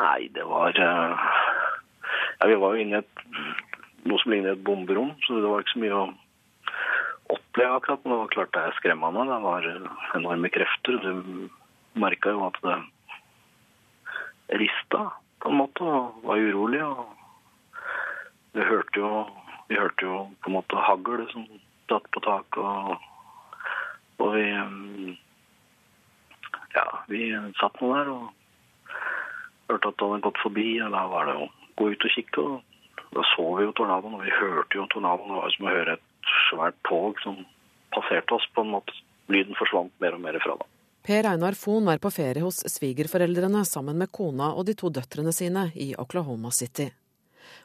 Nei, det var eh, ja, Vi var jo inne i et, noe som lignet et bomberom, så det var ikke så mye å oppleve akkurat. Men det var klart det er skremmende. Det var enorme krefter. Du merka jo at det rista på en måte og var urolig. og Vi hørte jo, vi hørte jo på en måte hagl som datt på taket. Og, og, vi Ja, vi satt nå der og hørte at det hadde gått forbi. og Da var det å gå ut og kikke. og Da så vi jo tornadoen, og vi hørte jo tornadoen. Det var som å høre et svært tog som passerte oss på en måte. Lyden forsvant mer og mer fra da. Per Einar Fohn er på ferie hos svigerforeldrene sammen med kona og de to døtrene sine i Oklahoma City.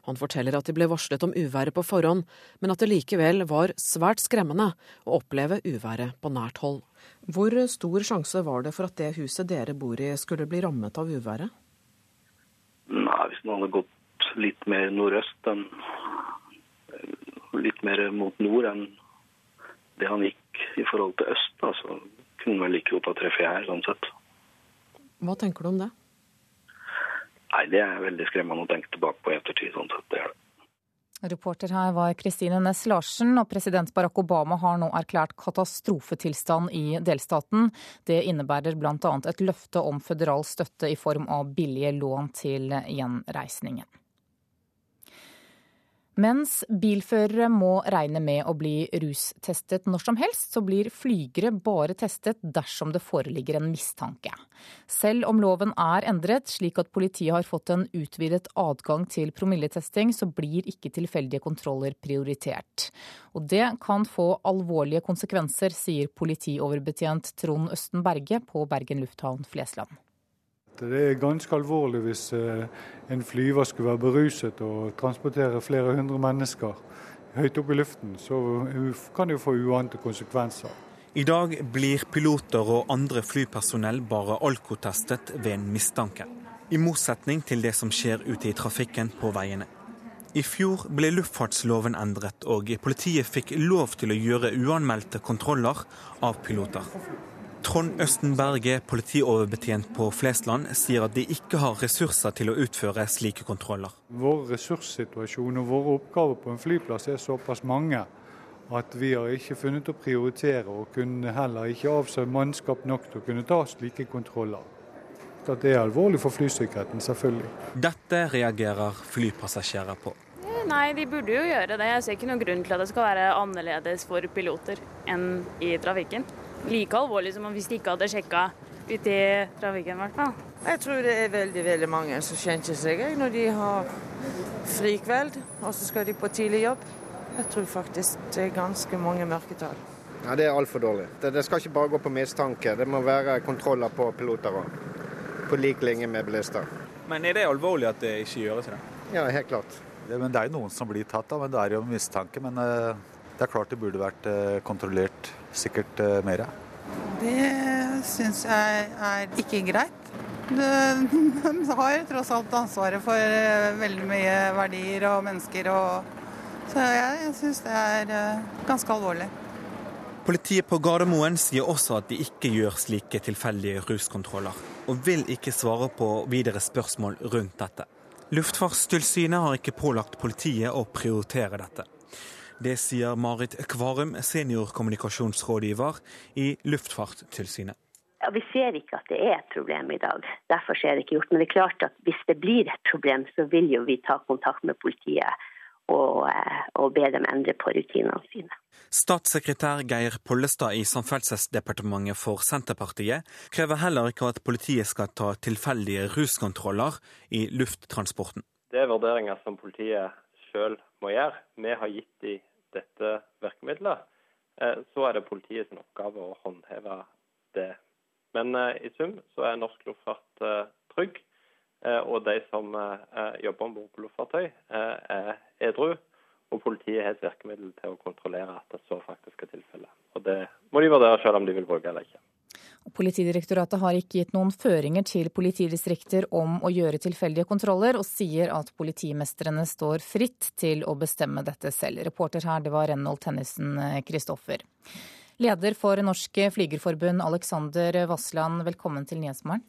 Han forteller at de ble varslet om uværet på forhånd, men at det likevel var svært skremmende å oppleve uværet på nært hold. Hvor stor sjanse var det for at det huset dere bor i skulle bli rammet av uværet? Nei, Hvis man hadde gått litt mer nordøst enn Litt mer mot nord enn det han gikk i forhold til øst, altså så kunne vel like godt ha treffet her, sånn sett. Hva tenker du om det? Nei, det er veldig skremmende å tenke tilbake på i ettertid. sånn sett, det er det. Reporter her var Kristine Næss Larsen, og president Barack Obama har nå erklært katastrofetilstand i delstaten. Det innebærer bl.a. et løfte om føderal støtte i form av billige lån til gjenreisningen. Mens bilførere må regne med å bli rustestet når som helst, så blir flygere bare testet dersom det foreligger en mistanke. Selv om loven er endret slik at politiet har fått en utvidet adgang til promilletesting, så blir ikke tilfeldige kontroller prioritert. Og det kan få alvorlige konsekvenser, sier politioverbetjent Trond Østen Berge på Bergen lufthavn Flesland. Det er ganske alvorlig hvis eh, en flyver skulle være beruset og transportere flere hundre mennesker høyt opp i luften. Så kan det jo få uante konsekvenser. I dag blir piloter og andre flypersonell bare alkotestet ved en mistanke. I motsetning til det som skjer ute i trafikken på veiene. I fjor ble luftfartsloven endret, og politiet fikk lov til å gjøre uanmeldte kontroller av piloter. Trond Østen Berge, politioverbetjent på Flesland, sier at de ikke har ressurser til å utføre slike kontroller. Vår ressurssituasjon og våre oppgaver på en flyplass er såpass mange at vi har ikke funnet å prioritere, og kunne heller ikke avse mannskap nok til å kunne ta slike kontroller. At det er alvorlig for flysikkerheten, selvfølgelig. Dette reagerer flypassasjerer på. Nei, de burde jo gjøre det. Jeg ser ikke noen grunn til at det skal være annerledes for piloter enn i trafikken like alvorlig som hvis de ikke hadde sjekka ute i trafikken, i hvert fall. Jeg tror det er veldig veldig mange som skjenker seg når de har frikveld, og så skal de på tidlig jobb. Jeg tror faktisk det er ganske mange mørketall. Ja, Det er altfor dårlig. Det, det, skal ikke bare gå på mistanke. Det må være kontroller på piloter òg. På lik linje med bilister. Men er det alvorlig at det ikke gjøres? det? Ja, helt klart. Det, men det er jo noen som blir tatt, da, men det er jo mistanke. Men uh, det er klart det burde vært uh, kontrollert sikkert uh, mer. Det syns jeg er ikke greit. De har tross alt ansvaret for eh, veldig mye verdier og mennesker. Og, så jeg syns det er eh, ganske alvorlig. Politiet på Gardermoen sier også at de ikke gjør slike tilfeldige ruskontroller, og vil ikke svare på videre spørsmål rundt dette. Luftfartstilsynet har ikke pålagt politiet å prioritere dette. Det sier Marit Kvarum, seniorkommunikasjonsrådgiver i Luftfartstilsynet. Ja, Vi ser ikke at det er et problem i dag. Derfor er det ikke gjort. Men det er klart at hvis det blir et problem, så vil jo vi ta kontakt med politiet og, eh, og be dem endre på rutinene sine. Statssekretær Geir Pollestad i Samferdselsdepartementet for Senterpartiet krever heller ikke at politiet skal ta tilfeldige ruskontroller i lufttransporten. Det er vurderinger som politiet sjøl må gjøre. Vi har gitt dem dette virkemidlet. Eh, så er det politiets oppgave å håndheve det. Men eh, i sum så er norsk luftfart eh, trygg. Og de som jobber om bord på luftfartøy, er edru. Og politiet har et virkemiddel til å kontrollere at det så faktisk er tilfellet. Og det må de vurdere selv om de vil bruke eller ikke. Politidirektoratet har ikke gitt noen føringer til politidistrikter om å gjøre tilfeldige kontroller, og sier at politimestrene står fritt til å bestemme dette selv. Reporter her, det var Renold Tennisen Kristoffer. Leder for Norsk Flygerforbund, Alexander Vassland, velkommen til Nyhetsmorgen.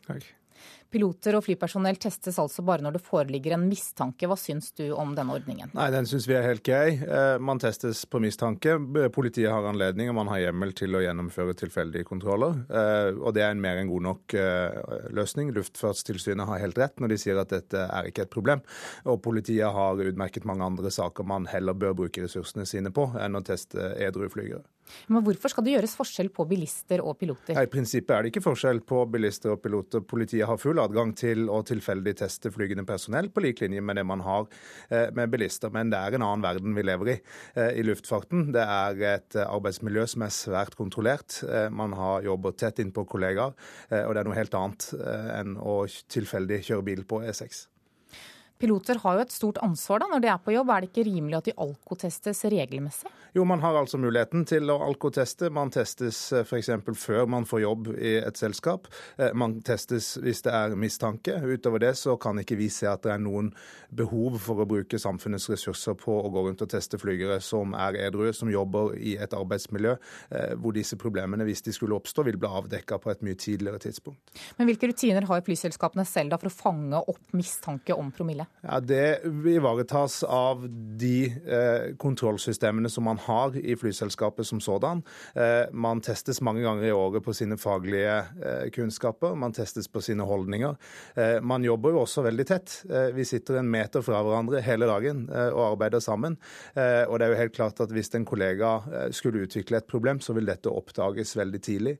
Piloter og flypersonell testes altså bare når det foreligger en mistanke. Hva syns du om denne ordningen? Nei, Den syns vi er helt grei. Eh, man testes på mistanke. Politiet har anledning, og man har hjemmel til å gjennomføre tilfeldige kontroller. Eh, og det er en mer enn god nok eh, løsning. Luftfartstilsynet har helt rett når de sier at dette er ikke et problem. Og politiet har utmerket mange andre saker man heller bør bruke ressursene sine på enn å teste edru flygere. Men hvorfor skal det gjøres forskjell på bilister og piloter? I prinsippet er det ikke forskjell på bilister og piloter. Politiet har full adgang til å tilfeldig teste flygende personell på lik linje med det man har eh, med bilister. Men det er en annen verden vi lever i eh, i luftfarten. Det er et arbeidsmiljø som er svært kontrollert. Eh, man har jobbet tett innpå kollegaer, og det er noe helt annet enn å tilfeldig kjøre bil på E6. Piloter har jo et stort ansvar da når de er på jobb. Er det ikke rimelig at de alkotestes regelmessig? Jo, man har altså muligheten til å alkoteste. Man testes eh, f.eks. før man får jobb i et selskap. Eh, man testes hvis det er mistanke. Utover det så kan ikke vi se at det er noen behov for å bruke samfunnets ressurser på å gå rundt og teste flygere som er edru, som jobber i et arbeidsmiljø eh, hvor disse problemene, hvis de skulle oppstå, vil bli avdekka på et mye tidligere tidspunkt. Men hvilke rutiner har flyselskapene selv da for å fange opp mistanke om promille? Ja, Det ivaretas av de eh, kontrollsystemene som man har i flyselskapet som sådan. Eh, man testes mange ganger i året på sine faglige eh, kunnskaper, man testes på sine holdninger. Eh, man jobber jo også veldig tett. Eh, vi sitter en meter fra hverandre hele dagen eh, og arbeider sammen. og det er jo helt klart at hvis en kollega skulle utvikle et problem, så vil dette oppdages veldig tidlig.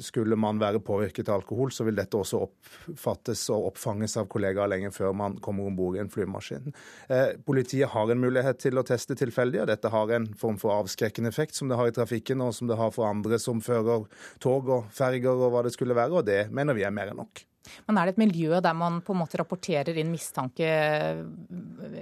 skulle man være påvirket av alkohol, så vil dette også oppfattes og oppfanges av kollegaer lenge før man kommer om bord i en flymaskin. Eh, politiet har en mulighet til å teste tilfeldig, og dette har en form for avskrekkende effekt, som det har i trafikken, og som det har for andre som fører tog og ferger og hva det skulle være, og det mener vi er mer enn nok. Men er det et miljø der man på en måte rapporterer inn mistanke eh,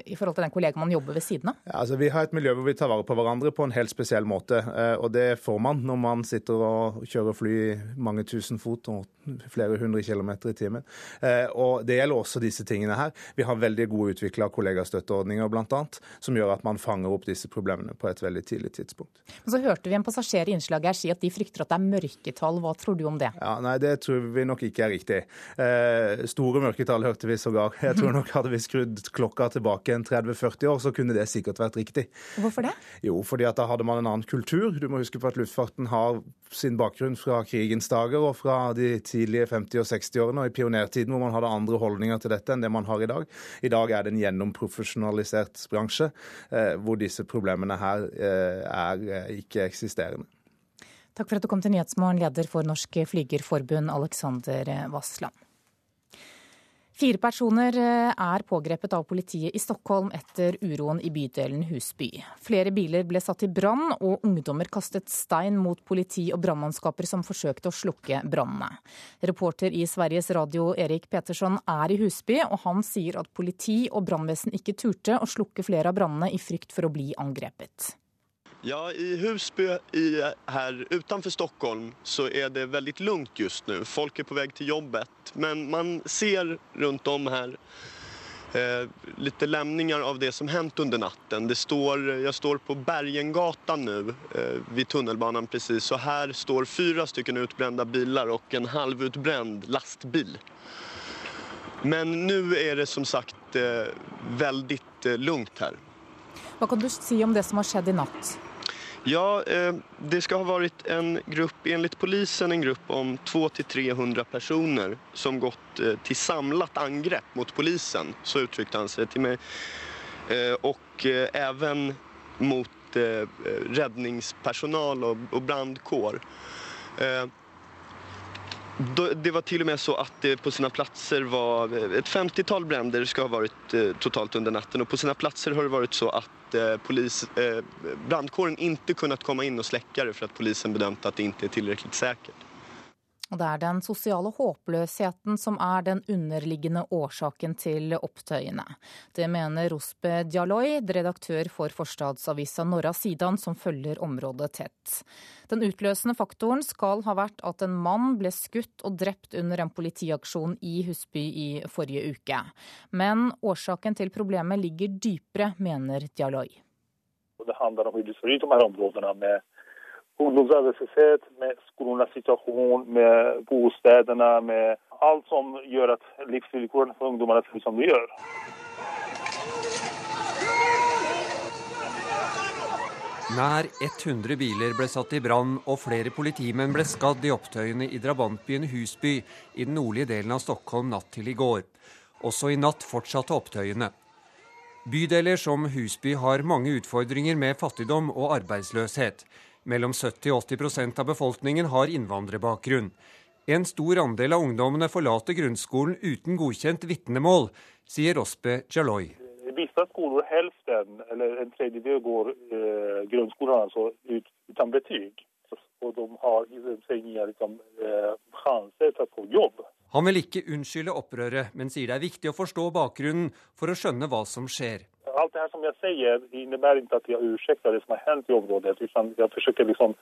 i forhold til den kollegaen man jobber ved siden av? Ja, altså Vi har et miljø hvor vi tar vare på hverandre på en helt spesiell måte. Eh, og det får man når man sitter og kjører fly mange tusen fot og flere hundre kilometer i timen. Eh, og det gjelder også disse tingene her. Vi har veldig gode utvikla kollegastøtteordninger bl.a. som gjør at man fanger opp disse problemene på et veldig tidlig tidspunkt. Men så hørte vi en passasjer i innslaget her si at de frykter at det er mørketall. Hva tror du om det? Ja, nei, Det tror vi nok ikke er riktig. Eh, store mørketall hørte vi sågar. Jeg tror nok hadde vi skrudd klokka tilbake en 30-40 år, så kunne det sikkert vært riktig. Hvorfor det? Jo, fordi at da hadde man en annen kultur. Du må huske på at luftfarten har sin bakgrunn fra krigens dager og fra de tidlige 50- og 60-årene og i pionertiden hvor man hadde andre holdninger til dette enn det man har i dag. I dag er det en gjennomprofesjonalisert bransje eh, hvor disse problemene her eh, er ikke-eksisterende. Takk for at du kom til Nyhetsmorgen, leder for Norsk Flygerforbund, Alexander Vassland. Fire personer eh, er pågrepet av politiet i Stockholm etter uroen i bydelen Husby. Flere biler ble satt i brann, og ungdommer kastet stein mot politi og brannmannskaper som forsøkte å slukke brannene. Reporter i Sveriges Radio Erik Petersson er i Husby, og han sier at politi og brannvesen ikke turte å slukke flere av brannene i frykt for å bli angrepet. Ja, i Husby i, här utanför Stockholm så är det väldigt lugnt just nu. Folk är på väg till jobbet. Men man ser runt om här eh, lite lämningar av det som hänt under natten. Det står, jag står på Bergengatan nu eh, vid tunnelbanan precis. Så här står fyra stycken utbrända bilar och en halvutbränd lastbil. Men nu är det som sagt eh, väldigt eh, lugnt här. Vad kan du si om det som har skjedd i natt? Ja, eh, det skal ha varit en grupp, enligt polisen en grupp om 200-300 personer som gått eh, till samlat angrepp mot polisen. Så uttrykte han seg til meg. Eh, och även mot räddningspersonal og brandkår. Det var till och med så att det på sina platser var ett 50-tal bränder ha varit totalt under natten och på sina platser har det varit så Eh, polis, eh, brandkåren inte kunnat komma in och släcka det för att polisen bedömt att det inte är tillräckligt säkert. Og det er den sosiale håpløsheten som er den underliggende årsaken til opptøyene. Det mener Rospe Dialoy, redaktør for forstadsavisa Norra Sidan, som følger området tett. Den utløsende faktoren skal ha vært at en mann ble skutt og drept under en politiaksjon i Husby i forrige uke. Men årsaken til problemet ligger dypere, mener Dialoy. Det handler om å de her områdene med ungdomsarbeidsløshet, med skolenes situasjon, med bostedene, med alt som gjør at livsvilkårene for ungdommene ut som de gjør. Nær 100 biler ble satt i brann og flere politimenn ble skadd i opptøyene i drabantbyen Husby i den nordlige delen av Stockholm natt til i går. Også i natt fortsatte opptøyene. Bydeler som Husby har mange utfordringer med fattigdom og arbeidsløshet. Mellom 70 og 80% av befolkningen har innvandrerbakgrunn. En stor andel av ungdommene forlater grunnskolen uten godkjent vitnemål, sier Rospe Jaloy. I visse skoler helften eller en tredjedel, går eh, grunnskolen altså ut uten betyg. Og de har ingen liksom, eh, sjanser til å få jobb. Han vil ikke unnskylde opprøret, men sier det er viktig å forstå bakgrunnen for å skjønne hva som skjer. Alt det her som jeg sier, innebærer ikke at jeg ursäktar det som har hendt i området. Jeg forsøker liksom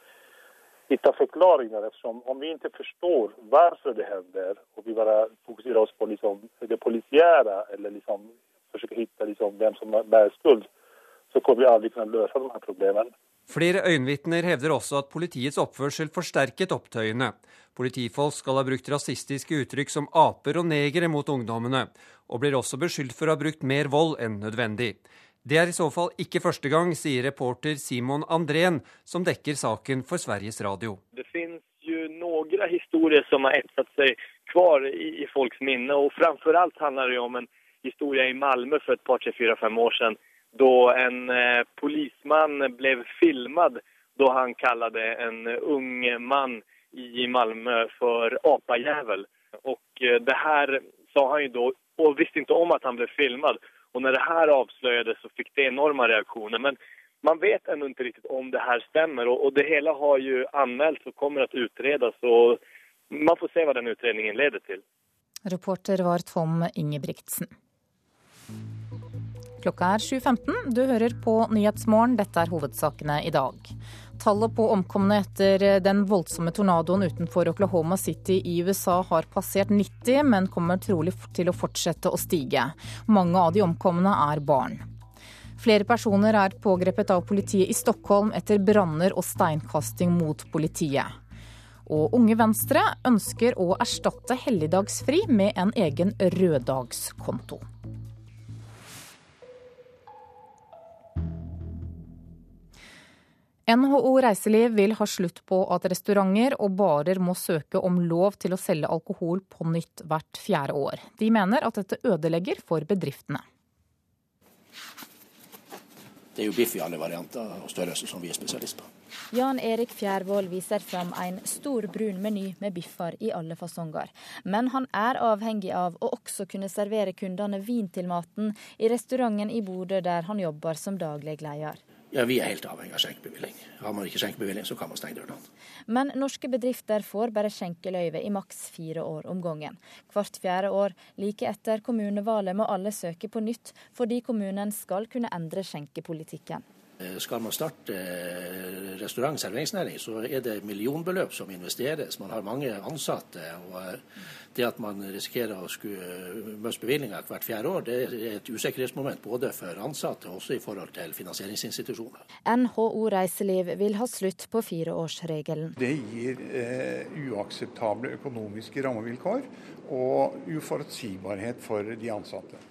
hitta förklaringar eftersom om vi ikke forstår hvorfor det hender, og vi bare fokuserer oss på liksom det polisiära eller liksom försöker hitta liksom vem som bär skuld, så kommer vi aldri kunna løse de her problemene. Flere øyenvitner hevder også at politiets oppførsel forsterket opptøyene. Politifolk skal ha brukt rasistiske uttrykk som aper og negere mot ungdommene, og blir også beskyldt for å ha brukt mer vold enn nødvendig. Det er i så fall ikke første gang, sier reporter Simon Andrén, som dekker saken for Sveriges Radio. Det finnes jo noen historier som har etset seg kvar i, folks minne, og framfor alt handler det om en historie i Malmö for et par, tre, fire, fem år siden da en eh, polisman ble filmet da han kalte en ung mann i Malmö for apejævel. Og eh, det her sa han jo da, og visste ikke om at han ble filmet. Og når det her avslöjades så fikk det enorme reaksjoner. Men man vet ennå ikke riktig om det her stemmer og, og det hele har jo anmeldt og kommer til å utredes. Og man får se hva den utredningen leder til. Reporter var Tom Ingebrigtsen. Klokka er 7.15. Du hører på Nyhetsmorgen. Dette er hovedsakene i dag. Tallet på omkomne etter den voldsomme tornadoen utenfor Oklahoma City i USA har passert 90, men kommer trolig til å fortsette å stige. Mange av de omkomne er barn. Flere personer er pågrepet av politiet i Stockholm etter branner og steinkasting mot politiet. Og Unge Venstre ønsker å erstatte helligdagsfri med en egen røddagskonto. NHO Reiseliv vil ha slutt på at restauranter og barer må søke om lov til å selge alkohol på nytt hvert fjerde år. De mener at dette ødelegger for bedriftene. Det er jo biff i alle varianter og størrelser som vi er spesialist på. Jan Erik Fjærvoll viser fram en stor brun meny med biffer i alle fasonger. Men han er avhengig av å også kunne servere kundene vin til maten i restauranten i Bodø der han jobber som daglig leder. Ja, Vi er helt avhengig av skjenkebevilling. Har man ikke skjenkebevilling, så kan man stenge dørene. Men norske bedrifter får bare skjenkeløyve i maks fire år om gangen. Hvert fjerde år, like etter kommunevalget, må alle søke på nytt, fordi kommunen skal kunne endre skjenkepolitikken. Eh, skal man starte eh, restaurant- og serveringsnæring, så er det millionbeløp som investeres. Man har mange ansatte. og eh, Det at man risikerer å skulle miste bevilgninger hvert fjerde år, det er et usikkerhetsmoment både for ansatte og også i forhold til finansieringsinstitusjoner. NHO Reiseliv vil ha slutt på fireårsregelen. Det gir eh, uakseptable økonomiske rammevilkår og uforutsigbarhet for de ansatte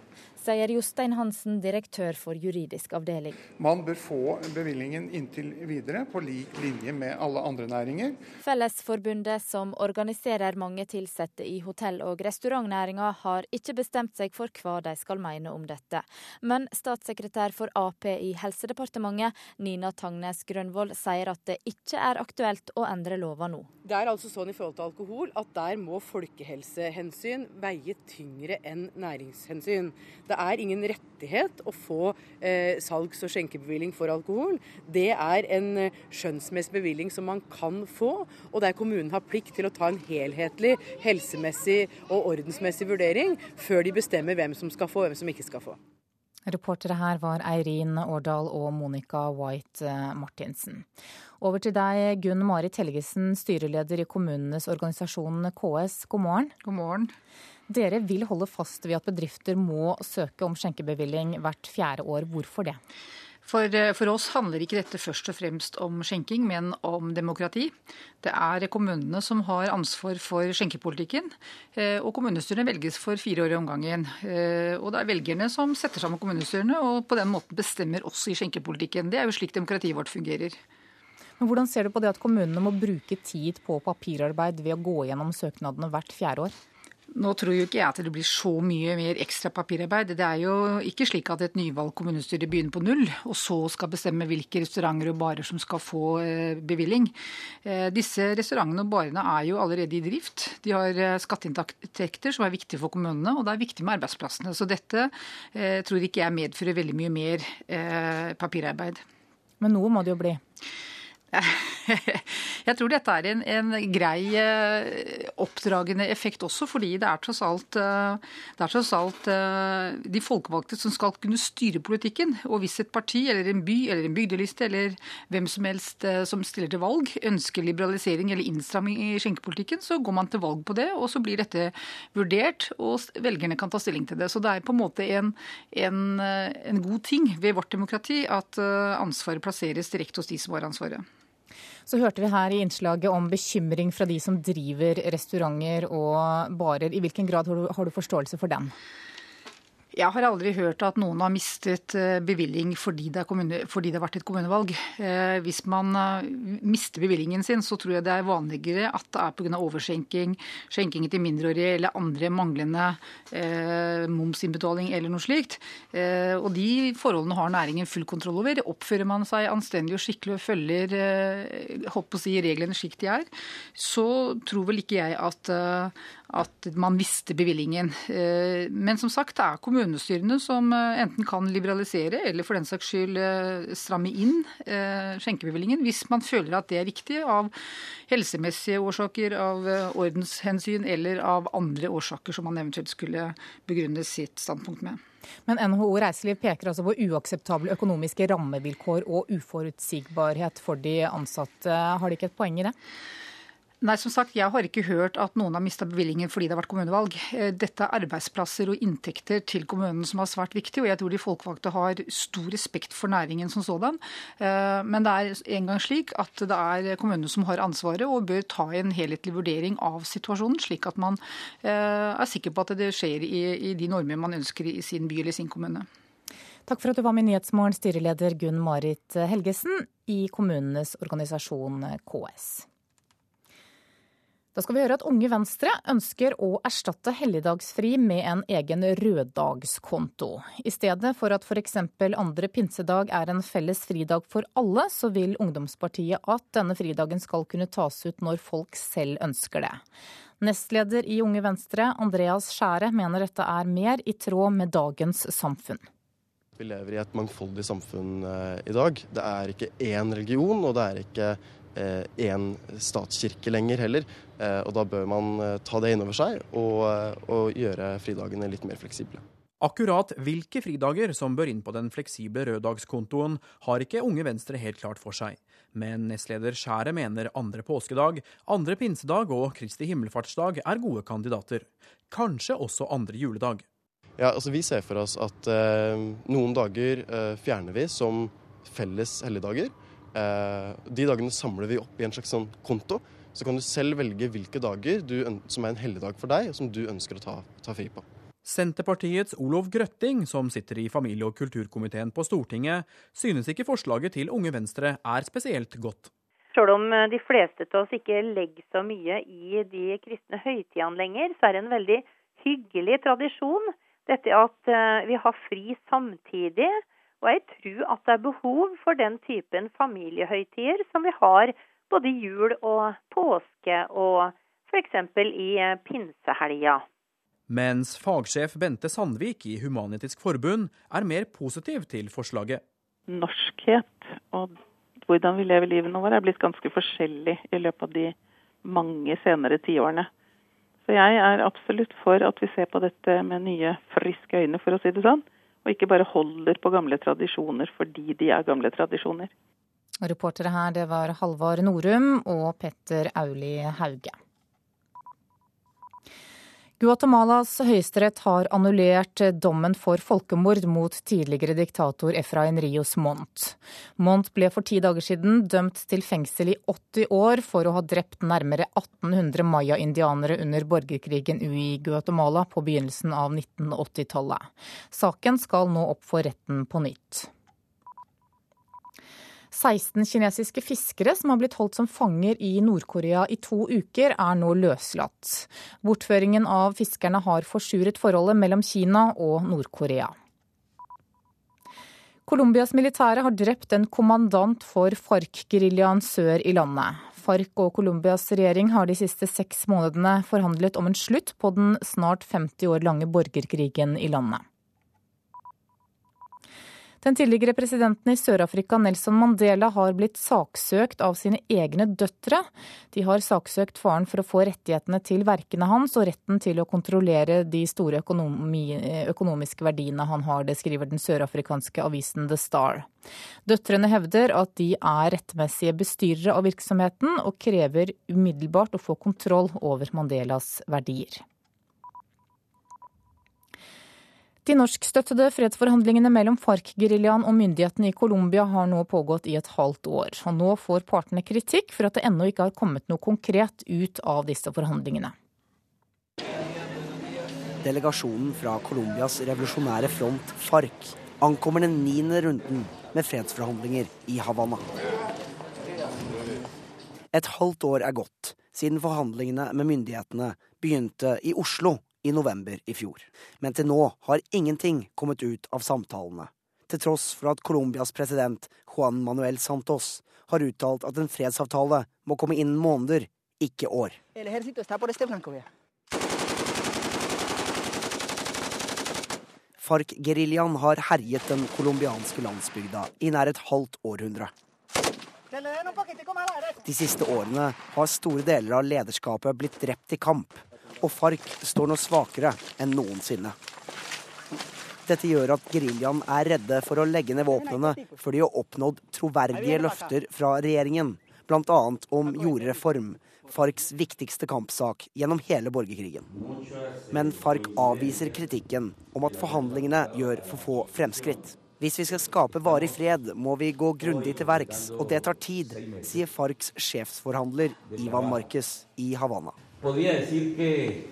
sier Jostein Hansen, direktør for juridisk avdeling. Man bør få bevilgningen inntil videre, på lik linje med alle andre næringer. Fellesforbundet, som organiserer mange ansatte i hotell- og restaurantnæringa, har ikke bestemt seg for hva de skal mene om dette. Men statssekretær for Ap i Helsedepartementet, Nina Tangnes Grønvoll, sier at det ikke er aktuelt å endre lova nå. Det er altså sånn i forhold til alkohol at der må folkehelsehensyn veie tyngre enn næringshensyn. Det det er ingen rettighet å få eh, salgs- og skjenkebevilling for alkohol. Det er en eh, skjønnsmessig bevilling som man kan få, og der kommunen har plikt til å ta en helhetlig helsemessig og ordensmessig vurdering før de bestemmer hvem som skal få og hvem som ikke skal få. Reportere her var Eirin Årdal og Monica White eh, Martinsen. Over til deg, Gunn Marit Helgesen, styreleder i kommunenes organisasjon KS. God morgen. God morgen. Dere vil holde fast ved at bedrifter må søke om skjenkebevilling hvert fjerde år. Hvorfor det? For, eh, for, oss handler ikke dette først og fremst om skjenking, men om demokrati. Det er kommunene som har ansvar for skjenkepolitikken, eh, og kommunestyrene velges for fire år i omgangen. Eh, og det er velgerne som setter sammen kommunestyrene, og på den måten bestemmer oss i skjenkepolitikken. Det er jo slik demokratiet vårt fungerer. Men Hvordan ser du på det at kommunene må bruke tid på papirarbeid ved å gå gjennom søknadene hvert fjerde år? Nå tror jo ikke jeg at det blir så mye mer ekstra papirarbeid. Det er jo ikke slik at et nyvalgt kommunestyre begynner på null, og så skal bestemme hvilke restauranter og barer som skal få eh, bevilling. Eh, disse restaurantene og barene er jo allerede i drift. De har eh, skatteinntekter som er viktige for kommunene, og det er viktig med arbeidsplassene. Så dette tror ikke jeg medfører veldig mye mer papirarbeid. Men noe må det jo bli? Jeg tror dette er en, en, grei eh, oppdragende effekt også, fordi det er tross alt, eh, er tross alt eh, de folkevalgte som skal kunne styre politikken. Og hvis et parti eller en by eller en bygdeliste eller hvem som helst som stiller til valg, ønsker liberalisering eller innstramming i skjenkepolitikken, så går man til valg på det, og så blir dette vurdert, og velgerne kan ta stilling til det. Så det er på en måte en, en, en god ting ved vårt demokrati at ansvaret plasseres direkte hos de som har ansvaret. Så hørte vi her i innslaget om bekymring fra de som driver restauranter og barer. I hvilken grad har du forståelse for den? Jeg har aldri hørt at noen har mistet eh, bevilling fordi det, kommune, fordi det har vært et kommunevalg. Eh, hvis man eh, mister bevillingen sin, så tror jeg det er vanligere at det er pga. overskjenking, skjenking til mindreårige eller andre manglende eh, momsinnbetaling eller noe slikt. Eh, og de forholdene har næringen full kontroll over. Oppfører man seg anstendig og skikkelig og følger eh, håper å si, reglene slik de er, så tror vel ikke jeg at, at man visste bevillingen. Men som sagt, det er kommunestyrene som eh, enten kan liberalisere eller for den saks skyld eh, stramme inn eh, skjenkebevillingen hvis man føler at det er riktig av helsemessige årsaker, av ordenshensyn eller av andre årsaker som man eventuelt skulle begrunne sitt standpunkt med. Men NHO Reiseliv peker altså på uakseptable økonomiske rammevilkår og uforutsigbarhet for de ansatte. Har de ikke et poeng i det? Nei, som sagt, Jeg har ikke hørt at noen har mista bevilgningen fordi det har vært kommunevalg. Eh, dette er arbeidsplasser og inntekter til kommunen som er svært viktig, og jeg tror de folkevalgte har stor respekt for næringen som sådan. Eh, men det er en gang slik at det er kommunene som har ansvaret og bør ta en helhetlig vurdering av situasjonen, slik at man eh, er sikker på at det skjer i de normer man ønsker i sin by eller sin kommune. Takk for at du var med i Nyhetsmorgen, styreleder Gunn Marit Helgesen i kommunenes organisasjon KS. Da skal vi høre at Unge Venstre ønsker å erstatte helligdagsfri med en egen røddagskonto. I stedet for at f.eks. andre pinsedag er en felles fridag for alle, så vil ungdomspartiet at denne fridagen skal kunne tas ut når folk selv ønsker det. Nestleder i Unge Venstre, Andreas Skjære, mener dette er mer i tråd med dagens samfunn. Vi lever i et mangfoldig samfunn eh, i dag. Det er ikke én religion, og det er ikke én eh, statskirke lenger heller. Eh, og da bør man eh, ta det inn over seg og, og gjøre fridagene litt mer fleksible. Akkurat hvilke fridager som bør inn på den fleksible røddagskontoen, har ikke Unge Venstre helt klart for seg. Men nestleder Skjæret mener andre påskedag, andre pinsedag og Kristi himmelfartsdag er gode kandidater. Kanskje også andre juledag. Ja, altså Vi ser for oss at eh, noen dager eh, fjerner vi som felles helligdager. Eh, de dagene samler vi opp i en slags sånn konto. Så kan du selv velge hvilke dager du, som er en helligdag for deg, og som du ønsker å ta, ta fri på. Senterpartiets Olov Grøtting, som sitter i familie- og kulturkomiteen på Stortinget, synes ikke forslaget til Unge Venstre er spesielt godt. Selv om eh, de fleste av oss ikke legger så mye i de kristne høytidene lenger, så er det en veldig hyggelig tradisjon dette at eh, vi har fri samtidig og jeg tror at det er behov for den typen familiehøytider som vi har både jul og påske og f.eks. i eh, pinsehelga. Mens fagsjef Bente Sandvik i Human-Etisk Forbund er mer positiv til forslaget. Norskhet og hvordan vi lever livet vårt er blitt ganske forskjellig i løpet av de mange senere tiårene. Så jeg er absolutt for at vi ser på dette med nye, friske øyne, for å si det sånn og ikke bare holder på gamle tradisjoner fordi de er gamle tradisjoner. Reportere her det var Halvard Norum og Petter Auli Hauge. Guatemalas høyesterett har annullert dommen for folkemord mot tidligere diktator Efrain Rios Montt. Montt ble for ti dager siden dømt til fengsel i 80 år for å ha drept nærmere 1800 maya-indianere under borgerkrigen i Guatemala på begynnelsen av 1980-tallet. Saken skal nå opp for retten på nytt. 16 kinesiske fiskere som har blitt holdt som fanger i Nord-Korea i to uker, er nå løslatt. Bortføringen av fiskerne har forsuret forholdet mellom Kina og Nord-Korea. Colombias militære har drept en kommandant for FARC-geriljaen sør i landet. FARC og Colombias regjering har de siste seks månedene forhandlet om en slutt på den snart 50 år lange borgerkrigen i landet. Den tidligere presidenten i Sør-Afrika, Nelson Mandela, har blitt saksøkt av sine egne døtre. De har saksøkt faren for å få rettighetene til verkene hans og retten til å kontrollere de store økonomi, økonomiske verdiene han har. Det skriver den sørafrikanske avisen The Star. Døtrene hevder at de er rettmessige bestyrere av virksomheten, og krever umiddelbart å få kontroll over Mandelas verdier. De norskstøttede fredsforhandlingene mellom FARC-geriljaen og myndighetene i Colombia har nå pågått i et halvt år. Og nå får partene kritikk for at det ennå ikke har kommet noe konkret ut av disse forhandlingene. Delegasjonen fra Colombias revolusjonære front, FARC, ankommer den niende runden med fredsforhandlinger i Havanna. Et halvt år er gått siden forhandlingene med myndighetene begynte i Oslo i november i fjor. Men til nå har ingenting kommet ut av samtalene. Til tross for at Colombias president Juan Manuel Santos har uttalt at en fredsavtale må komme innen måneder, ikke år. FARC-geriljaen har herjet den colombianske landsbygda i nær et halvt århundre. De siste årene har store deler av lederskapet blitt drept i kamp, og FARC står nå svakere enn noensinne. Dette gjør at geriljaen er redde for å legge ned våpnene før de har oppnådd troverdige løfter fra regjeringen, bl.a. om jordreform, FARCs viktigste kampsak gjennom hele borgerkrigen. Men FARC avviser kritikken om at forhandlingene gjør for få fremskritt. Hvis vi skal skape varig fred, må vi gå grundig til verks, og det tar tid, sier FARCs sjefsforhandler Ivan Marquez i Havanna.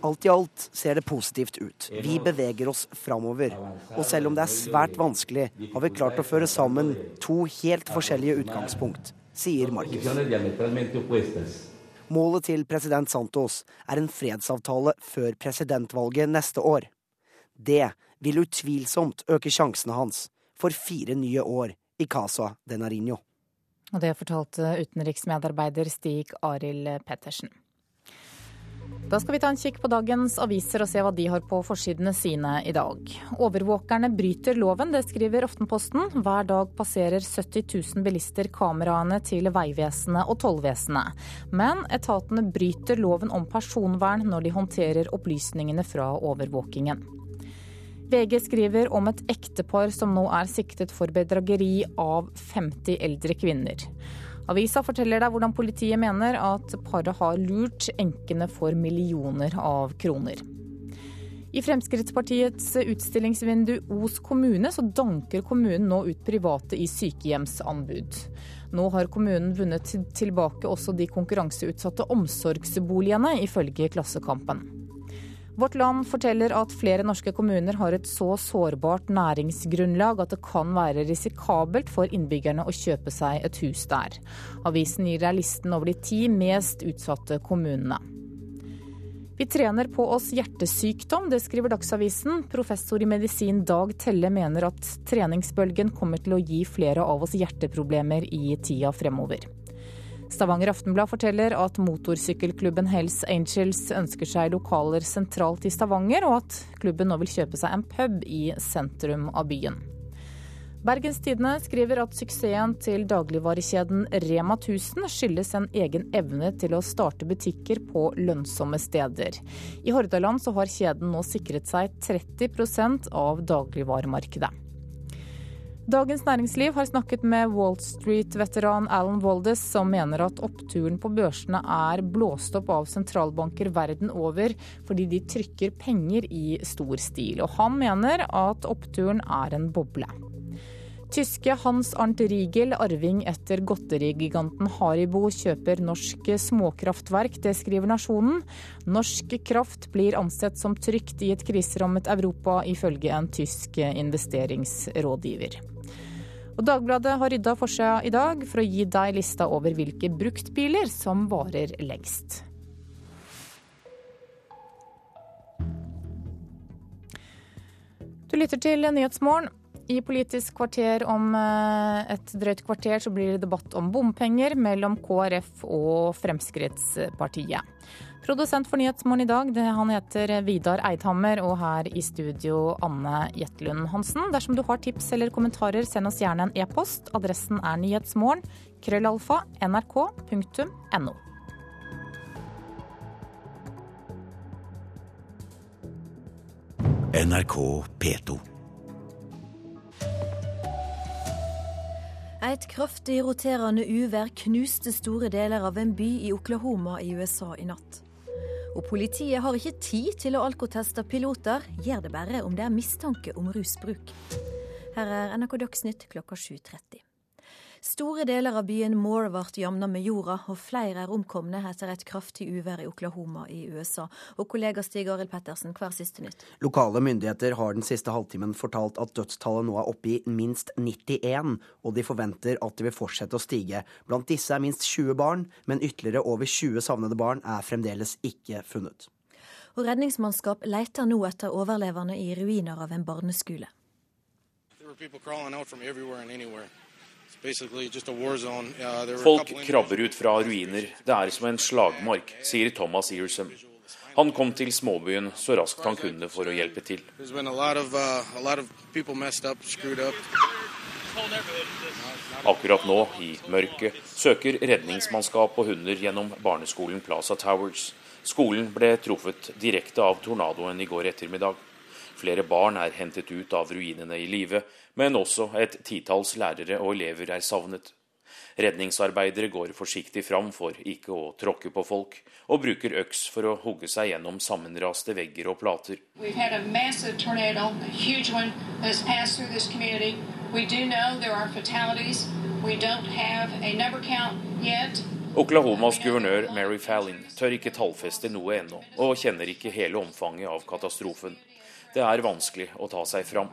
Alt i alt ser det positivt ut. Vi beveger oss framover. Og selv om det er svært vanskelig, har vi klart å føre sammen to helt forskjellige utgangspunkt, sier Markus. Målet til president Santos er en fredsavtale før presidentvalget neste år. Det vil utvilsomt øke sjansene hans for fire nye år i Casa de Nariño. Og det fortalte utenriksmedarbeider Stig Arild Pettersen. Da skal vi ta en kikk på dagens aviser og se hva de har på forsidene sine i dag. Overvåkerne bryter loven, det skriver Aftenposten. Hver dag passerer 70 000 bilister kameraene til Vegvesenet og Tollvesenet. Men etatene bryter loven om personvern når de håndterer opplysningene fra overvåkingen. VG skriver om et ektepar som nå er siktet for bedrageri av 50 eldre kvinner. Avisa forteller deg hvordan politiet mener at paret har lurt enkene for millioner av kroner. I Fremskrittspartiets utstillingsvindu Os kommune så danker kommunen nå ut private i sykehjemsanbud. Nå har kommunen vunnet tilbake også de konkurranseutsatte omsorgsboligene, ifølge Klassekampen. Vårt Land forteller at flere norske kommuner har et så sårbart næringsgrunnlag at det kan være risikabelt for innbyggerne å kjøpe seg et hus der. Avisen gir deg listen over de ti mest utsatte kommunene. Vi trener på oss hjertesykdom, det skriver Dagsavisen. Professor i medisin Dag Telle mener at treningsbølgen kommer til å gi flere av oss hjerteproblemer i tida fremover. Stavanger Aftenblad forteller at motorsykkelklubben Hells Angels ønsker seg lokaler sentralt i Stavanger, og at klubben nå vil kjøpe seg en pub i sentrum av byen. Bergens Tidende skriver at suksessen til dagligvarekjeden Rema 1000 skyldes en egen evne til å starte butikker på lønnsomme steder. I Hordaland så har kjeden nå sikret seg 30% av dagligvaremarkedet. Dagens Næringsliv har snakket med Wall Street-veteran Alan Waldes, som mener at oppturen på børsene er blåst opp av sentralbanker verden over fordi de trykker penger i stor stil. Og han mener at oppturen er en boble. Tyske Hans Arnt Riegel, arving etter godterigiganten Haribo, kjøper norsk småkraftverk. Det skriver Nasjonen. Norsk kraft blir ansett som trygt i et kriserammet Europa, ifølge en tysk investeringsrådgiver. Og Dagbladet har rydda forsida i dag for å gi deg lista over hvilke bruktbiler som varer lengst. Du lytter til Nyhetsmorgen. I Politisk kvarter om eh, et drøyt kvarter så blir det debatt om bompenger mellom KrF og Fremskrittspartiet. Produsent for Nyhetsmorgen i dag, det, han heter Vidar Eidhammer, og her i studio Anne Jetlund Hansen. Dersom du har tips eller kommentarer, send oss gjerne en e-post. Adressen er nyhetsmorgen, krøllalfa, nrk.no. NRK P2. Et kraftig roterende uvær knuste store deler av en by i Oklahoma i USA i natt. Og politiet har ikke tid til å alkoteste piloter, gjør det bare om det er mistanke om rusbruk. Her er NRK Dagsnytt klokka 7.30. Store deler av byen Moore ble jamna med jorda, og flere er omkomne etter et kraftig uvær i Oklahoma i USA. Og kollega Stig Arild Pettersen, hver siste nytt? Lokale myndigheter har den siste halvtimen fortalt at dødstallet nå er oppe i minst 91, og de forventer at det vil fortsette å stige. Blant disse er minst 20 barn, men ytterligere over 20 savnede barn er fremdeles ikke funnet. Og redningsmannskap leter nå etter overlevende i ruiner av en barneskole. There were people crawling out from everywhere and anywhere. Uh, Folk krabber ut fra ruiner. Det er som en slagmark, sier Thomas Earsom. Han kom til småbyen så raskt han kunne for å hjelpe til. Uh, Akkurat nå, i mørket, søker redningsmannskap og hunder gjennom barneskolen Plaza Towers. Skolen ble truffet direkte av tornadoen i går ettermiddag. Flere barn er hentet ut av ruinene i live, men også et titalls lærere og elever er savnet. Redningsarbeidere går forsiktig fram for ikke å tråkke på folk, og bruker øks for å hugge seg gjennom sammenraste vegger og plater. Oklahomas guvernør Mary Fallin tør ikke tallfeste noe ennå, og kjenner ikke hele omfanget av katastrofen det er vanskelig å ta seg fram.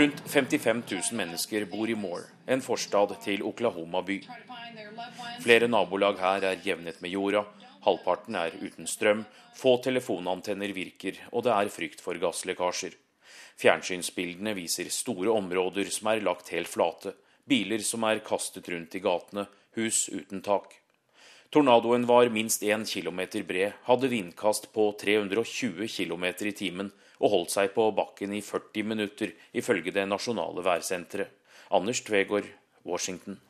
Rundt 55 000 mennesker bor i Moore, en forstad til Oklahoma by. Flere nabolag her er jevnet med jorda, halvparten er uten strøm, få telefonantenner virker, og det er frykt for gasslekkasjer. Fjernsynsbildene viser store områder som er lagt helt flate, biler som er kastet rundt i gatene, hus uten tak. Tornadoen var minst 1 km bred, hadde vindkast på 320 km i timen og holdt seg på bakken i 40 minutter, ifølge det nasjonale værsenteret. Anders Tvegård, Washington.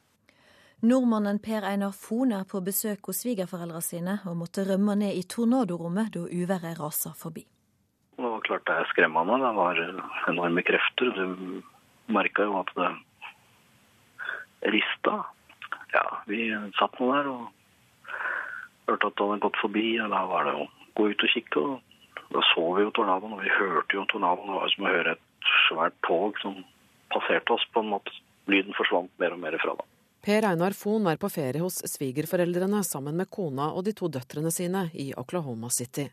Nordmannen Per Einar Fon er på besøk hos svigerforeldra sine og måtte rømme ned i tornadorommet da uværet rasa forbi. Det var klart det er skremmende. Det var enorme krefter. Du merka jo at det rista. Ja, vi satt nå der og hørte at det hadde gått forbi. og Da var det å gå ut og kikke. og Da så vi jo tornadoen, og vi hørte jo tornadoen. Det var som å høre et svært tog som passerte oss. på en måte. Lyden forsvant mer og mer fra da. Per Einar Fon er på ferie hos svigerforeldrene sammen med kona og de to døtrene sine i Oklahoma City.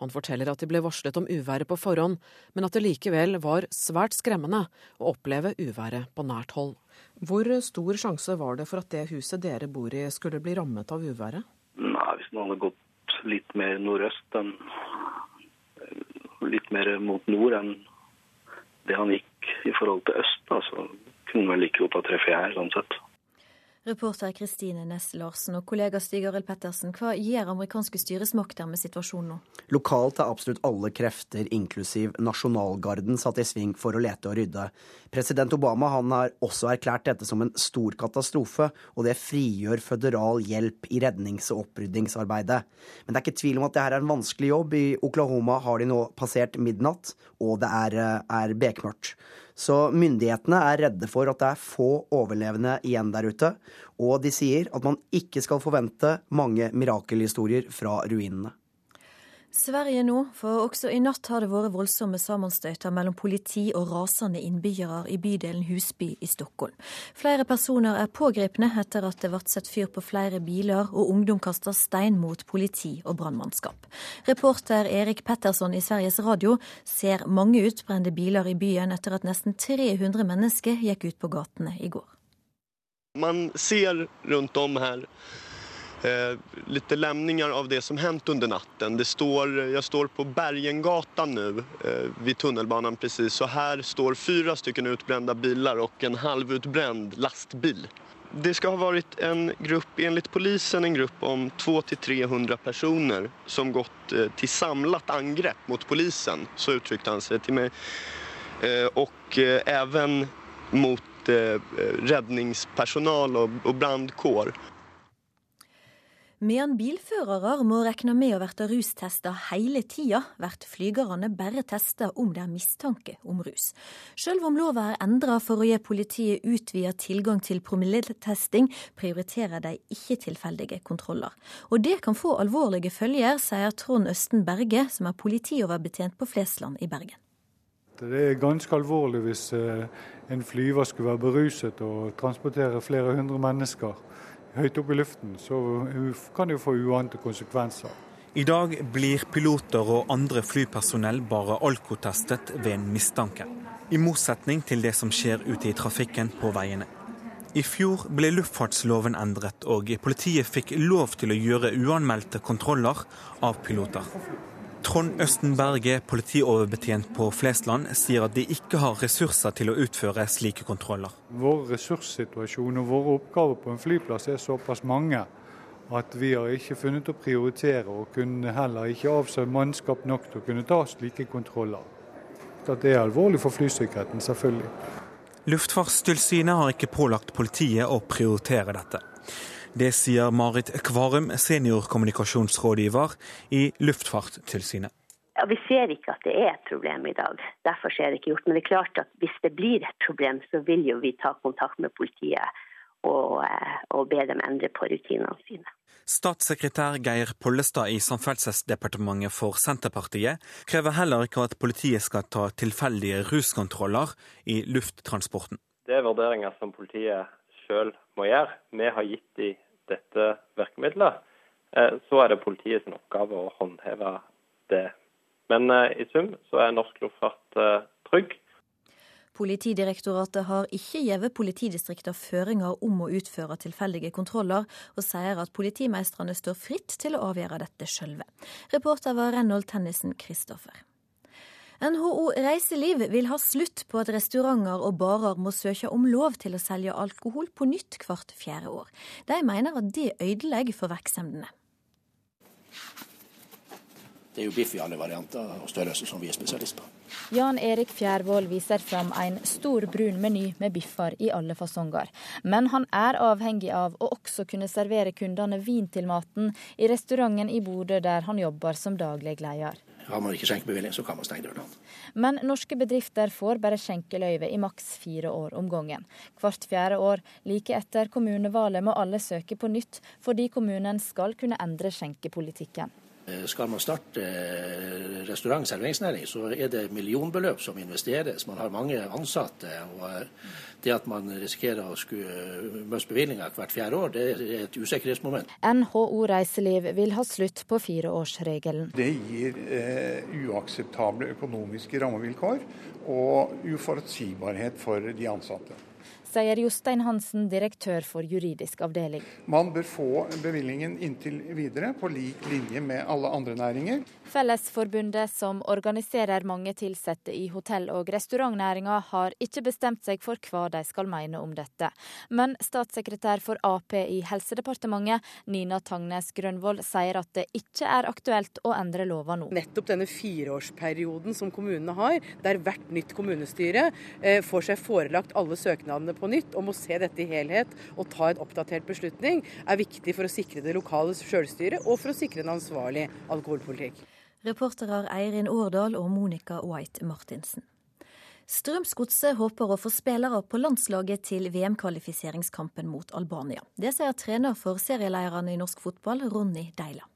Han forteller at de ble varslet om uværet på forhånd, men at det likevel var svært skremmende å oppleve uværet på nært hold. Hvor stor sjanse var det for at det huset dere bor i skulle bli rammet av uværet? Hvis den hadde gått litt mer nordøst enn Litt mer mot nord enn det han gikk i forhold til øst, da, så kunne han vel like godt ha truffet her, sånn sett. Reporter Kristine Næss Larsen og kollega Stig Arild Pettersen, hva gjør amerikanske styresmakter med situasjonen nå? Lokalt er absolutt alle krefter, inklusiv nasjonalgarden, satt i sving for å lete og rydde. President Obama har også erklært dette som en stor katastrofe, og det frigjør føderal hjelp i rednings- og oppryddingsarbeidet. Men det er ikke tvil om at det her er en vanskelig jobb. I Oklahoma har de nå passert midnatt, og det er, eh, er bekmørkt. Så myndighetene er redde for at det er få overlevende igjen der ute, og de sier at man ikke skal forvente mange mirakelhistorier fra ruinene. Sverige nå, for også i natt har det vært voldsomme sammenstøyter mellom politi og rasende innbyggere i bydelen Husby i Stockholm. Flere personer er pågrepne etter at det ble satt fyr på flere biler, og ungdom kaster stein mot politi og brannmannskap. Reporter Erik Pettersson i Sveriges Radio ser mange utbrente biler i byen etter at nesten 300 mennesker gikk ut på gatene i går. Man ser rundt om her eh, lite lämningar av det som hänt under natten. Det står, jag står på Bergengatan nu eh, vid tunnelbanan precis och här står fyra stycken utbrända bilar och en halvutbränd lastbil. Det ska ha varit en grupp, enligt en grupp om 200-300 personer som gått eh, till samlat angrepp mot polisen, så uttryckte han mig. Eh, och eh, även mot eh, räddningspersonal och, och brandkår. Medan bilførere må regne med å bli rustesta hele tida, blir flygerne bare testa om det er mistanke om rus. Selv om lova er endra for å gi politiet utvida tilgang til promilletesting, prioriterer de ikke tilfeldige kontroller. Og det kan få alvorlige følger, sier Trond Østen Berge, som er politioverbetjent på Flesland i Bergen. Det er ganske alvorlig hvis eh, en flyver skulle være beruset og transportere flere hundre mennesker høyt oppe i luften, så kan det jo få uante konsekvenser. I dag blir piloter og andre flypersonell bare alkotestet ved en mistanke. I motsetning til det som skjer ute i trafikken på veiene. I fjor ble luftfartsloven endret, og politiet fikk lov til å gjøre uanmeldte kontroller av piloter. Trond Østen Berge, politioverbetjent på Flesland, sier at de ikke har ressurser til å utføre slike kontroller. Vår ressurssituasjon og våre oppgaver på en flyplass er såpass mange at vi har ikke funnet å prioritere, og kunne heller ikke avse mannskap nok til å kunne ta slike kontroller. Det er alvorlig for flysikkerheten, selvfølgelig. Luftfartstilsynet har ikke pålagt politiet å prioritere dette. Det sier Marit Kvarum, seniorkommunikasjonsrådgiver i Luftfartstilsynet. Ja, Vi ser ikke at det er et problem i dag. Derfor er det ikke gjort. Men det er klart at hvis det blir et problem, så vil jo vi ta kontakt med politiet og, eh, og be dem endre på rutinene sine. Statssekretær Geir Pollestad i Samferdselsdepartementet for Senterpartiet krever heller ikke at politiet skal ta tilfeldige ruskontroller i lufttransporten. Det er vurderinger som politiet sjøl må gjøre. Vi har gitt de dette virkemidlet. Eh, så er det politiets oppgave å håndheve det. Men eh, i sum så er norsk luftfart eh, trygg. Politidirektoratet har ikke gitt politidistriktene føringer om å utføre tilfeldige kontroller, og sier at politimeistrene står fritt til å avgjøre dette sjølve. Reporter var Reynold Tennisen Christoffer. NHO Reiseliv vil ha slutt på at restauranter og barer må søke om lov til å selge alkohol på nytt hvert fjerde år. De mener at det ødelegger for virksomhetene. Det er jo biff i alle varianter og størrelser som vi er spesialist på. Jan Erik Fjærvoll viser fram en stor brun meny med biffer i alle fasonger. Men han er avhengig av å også kunne servere kundene vin til maten i restauranten i Bodø der han jobber som daglig leder. Har man ikke skjenkebevilling, så kan man stenge dørene. Men norske bedrifter får bare skjenkeløyve i maks fire år om gangen. Hvert fjerde år, like etter kommunevalget, må alle søke på nytt, fordi kommunen skal kunne endre skjenkepolitikken. Eh, skal man starte eh, restaurant- og serveringsnæring, så er det millionbeløp som investeres. Man har mange ansatte. og eh, Det at man risikerer å skulle miste bevilgninger hvert fjerde år, det er et usikkerhetsmoment. NHO Reiseliv vil ha slutt på fireårsregelen. Det gir eh, uakseptable økonomiske rammevilkår og uforutsigbarhet for de ansatte sier Jostein Hansen, direktør for juridisk avdeling. Man bør få bevilgningen inntil videre, på lik linje med alle andre næringer. Fellesforbundet, som organiserer mange ansatte i hotell- og restaurantnæringa, har ikke bestemt seg for hva de skal mene om dette. Men statssekretær for Ap i Helsedepartementet, Nina Tangnes Grønvoll, sier at det ikke er aktuelt å endre lova nå. Nettopp denne fireårsperioden som kommunene har, der hvert nytt kommunestyre eh, får seg forelagt alle søknadene på nytt og må se dette i helhet og ta en oppdatert beslutning, er viktig for å sikre det lokale selvstyret og for å sikre en ansvarlig alkoholpolitikk. Reportere Eirin Årdal og Monica White Martinsen. Strømsgodset håper å få spillere på landslaget til VM-kvalifiseringskampen mot Albania. Det sier trener for serieleierne i norsk fotball, Ronny Deila.